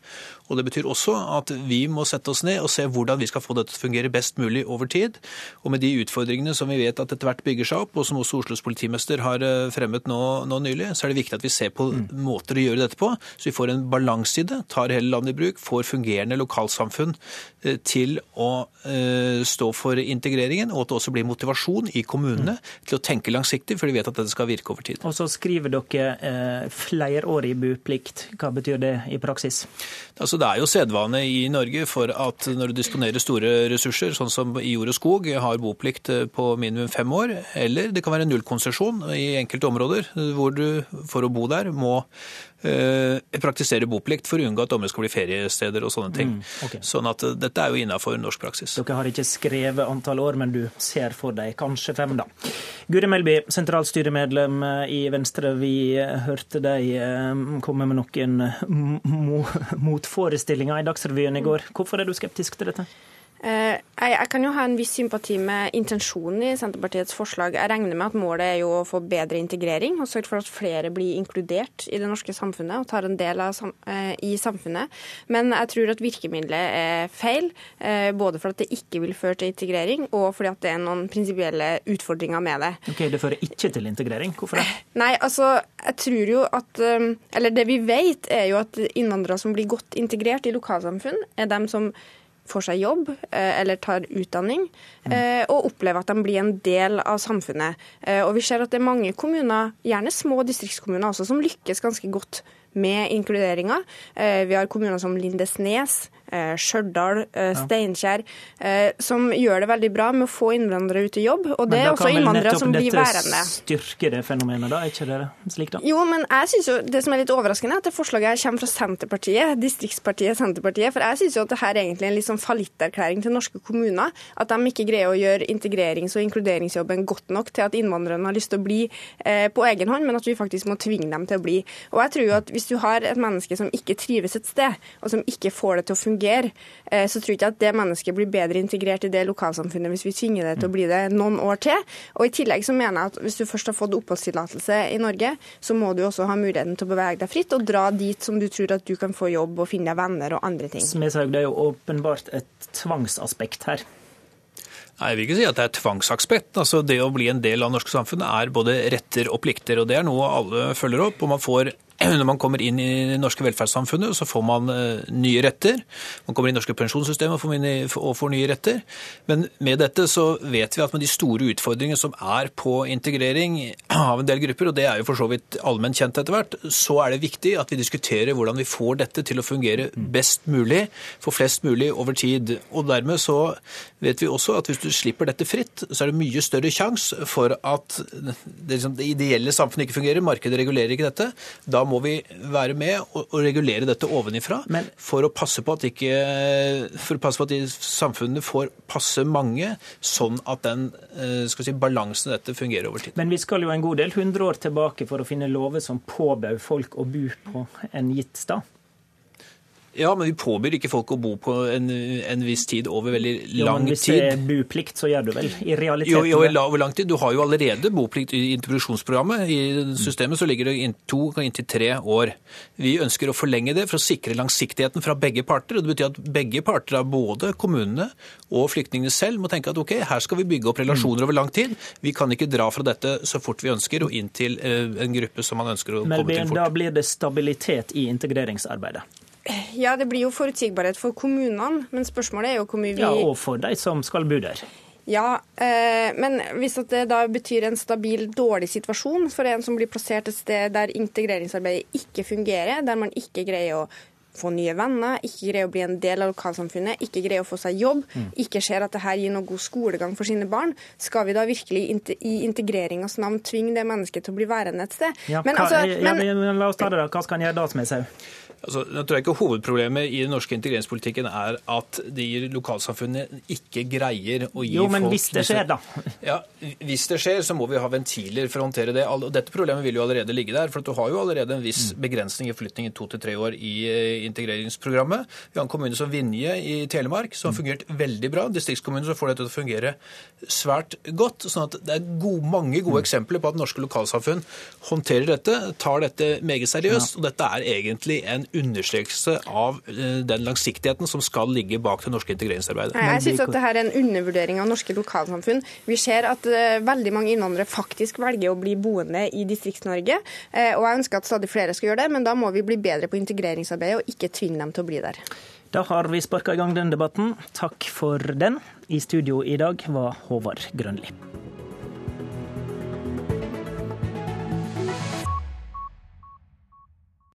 Og Det betyr også at vi må sette oss ned og se hvordan vi skal få dette til å fungere best mulig over tid. Og med de utfordringene som vi vet at etter hvert bygger seg opp, og som også Oslos politimester har eh, fremmet nå, nå nylig, så er det viktig at vi ser på mm. måter å gjøre dette på, så vi får en balanse i det, tar hele landet i bruk, får fungerende lokalsamfunn eh, til å uh, stå for integreringen, og at det også blir motivasjon i kommunene mm. til å tenke langsiktig, for de vet at dette skal virke over tid. Og så skriver dere uh, flerårig buplikt. Hva betyr det i praksis? Altså, så Det er jo sedvane i Norge for at når du disponerer store ressurser, sånn som i jord og skog, har boplikt på minimum fem år, eller det kan være nullkonsesjon i enkelte områder hvor du for å bo der må Eh, praktisere boplikt for å unngå at dommere skal bli feriesteder og sånne ting. Mm, okay. Sånn at eh, dette er jo innafor norsk praksis. Dere har ikke skrevet antall år, men du ser for deg kanskje fem, da. Guri Melby, sentralstyremedlem i Venstre. Vi hørte deg eh, komme med noen motforestillinger i Dagsrevyen i går. Hvorfor er du skeptisk til dette? Eh, jeg, kan jo ha en viss sympati med intensjonen i Senterpartiets forslag. Jeg regner med at målet er jo å få bedre integrering og sørge for at flere blir inkludert i det norske samfunnet og tar en del av, eh, i samfunnet. Men jeg tror at virkemidlet er feil, eh, både for at det ikke vil føre til integrering, og fordi at det er noen prinsipielle utfordringer med det. Ok, Det fører ikke til integrering? Hvorfor det? Nei, altså, jeg tror jo at Eller det vi vet, er jo at innvandrere som blir godt integrert i lokalsamfunn, er dem som får seg jobb eh, eller tar utdanning, mm. eh, og opplever at de blir en del av samfunnet. Eh, og vi ser at det er mange kommuner, gjerne små distriktskommuner også, som lykkes ganske godt med inkluderinga. Vi har kommuner som Lindesnes, Stjørdal, eh, Steinkjer, eh, som gjør det veldig bra med å få innvandrere ut i jobb. Og det er også innvandrere som blir værende. Men vel styrke det fenomenet, da? Er ikke det slik, da? Jo, men jeg synes jo det som er litt overraskende, er at det forslaget her kommer fra Senterpartiet, distriktspartiet Senterpartiet. For jeg syns jo at det her er egentlig en litt sånn fallitterklæring til norske kommuner. At de ikke greier å gjøre integrerings- og inkluderingsjobben godt nok til at innvandrerne har lyst til å bli eh, på egen hånd, men at vi faktisk må tvinge dem til å bli. Og jeg tror jo at hvis du har et menneske som ikke trives et sted, og som ikke får det til å fungere, fungere, eh, så tror jeg ikke at det mennesket blir bedre integrert i det lokalsamfunnet hvis vi tvinger det til å bli det noen år til. Og I tillegg så mener jeg at hvis du først har fått oppholdstillatelse i Norge, så må du også ha muligheten til å bevege deg fritt og dra dit som du tror at du kan få jobb og finne venner og andre ting. Smedshaug, det er jo åpenbart et tvangsaspekt her. Nei, Jeg vil ikke si at det er tvangsaspekt. Altså, det å bli en del av norske samfunnet er både retter og plikter. og Det er noe alle følger opp. og Man får når man kommer inn i det norske velferdssamfunnet, så får man uh, nye retter. Man kommer inn i det norske pensjonssystemet og får, nye retter. Men med dette så vet vi at med de store utfordringene som er på integrering av en del grupper, og det er jo for så vidt allment kjent etter hvert, så er det viktig at vi diskuterer hvordan vi får dette til å fungere best mulig for flest mulig over tid. Og dermed så vet vi også at hvis du slipper dette fritt, så er det mye større sjanse for at det, liksom, det ideelle samfunnet ikke fungerer, markedet regulerer ikke dette. Da må vi være med og, og regulere dette ovenifra Men, for å passe på at ikke, for å passe på at samfunnet får passe mange, sånn at den eh, skal si, balansen i dette fungerer over tid. Men vi skal jo en god del hundre år tilbake for å finne lover som påbød folk å bo på en gitt stad. Ja, men vi påbyr ikke folk å bo på en, en viss tid over veldig lang tid. Jo, men Hvis det er buplikt, så gjør du vel i realiteten jo, jo, over lang tid. Du har jo allerede boplikt i introduksjonsprogrammet. I systemet så ligger det inn to, inntil tre år. Vi ønsker å forlenge det for å sikre langsiktigheten fra begge parter. og Det betyr at begge parter, både kommunene og flyktningene selv, må tenke at ok, her skal vi bygge opp relasjoner over lang tid. Vi kan ikke dra fra dette så fort vi ønsker og inn til eh, en gruppe som man ønsker å komme til fort. Da blir det stabilitet i integreringsarbeidet? Ja, det blir jo forutsigbarhet for kommunene, men spørsmålet er jo hvor mye vi Ja, Og for de som skal bo der. Ja, eh, men hvis det da betyr en stabil, dårlig situasjon for en som blir plassert et sted der integreringsarbeidet ikke fungerer, der man ikke greier å få nye venner, ikke greier å bli en del av lokalsamfunnet, ikke greier å få seg jobb, mm. ikke ser at dette gir noe god skolegang for sine barn, skal vi da virkelig i integreringens navn tvinge det mennesket til å bli værende et sted? Ja, men, altså, men, ja, men, la oss ta det da. Hva skal en gjøre da, Smedshaug? Altså, jeg tror ikke Hovedproblemet i den norske integreringspolitikken er at de lokalsamfunnene ikke greier å gi folk Jo, men hvis det skjer, da? Ja, Hvis det skjer, så må vi ha ventiler for å håndtere det. Og dette problemet vil jo allerede ligge der. For du har jo allerede en viss mm. begrensning i flytting i to til tre år i eh, integreringsprogrammet. Vi har en kommune som Vinje i Telemark, som har mm. fungert veldig bra. Distriktskommunen som får dette til å fungere svært godt. sånn at det er gode, mange gode mm. eksempler på at norske lokalsamfunn håndterer dette, tar dette meget seriøst. Og dette er egentlig en understrekelse av eh, den langsiktigheten som skal ligge bak det norske integreringsarbeidet. Jeg synes at dette er en undervurdering av norske lokalsamfunn. Vi ser at uh, veldig mange innvandrere faktisk velger å bli boende i Distrikts-Norge. Uh, og jeg ønsker at stadig flere skal gjøre det, men da må vi bli bedre på integreringsarbeidet og ikke tvinge dem til å bli der. Da har vi sparka i gang den debatten. Takk for den. I studio i dag var Håvard Grønli.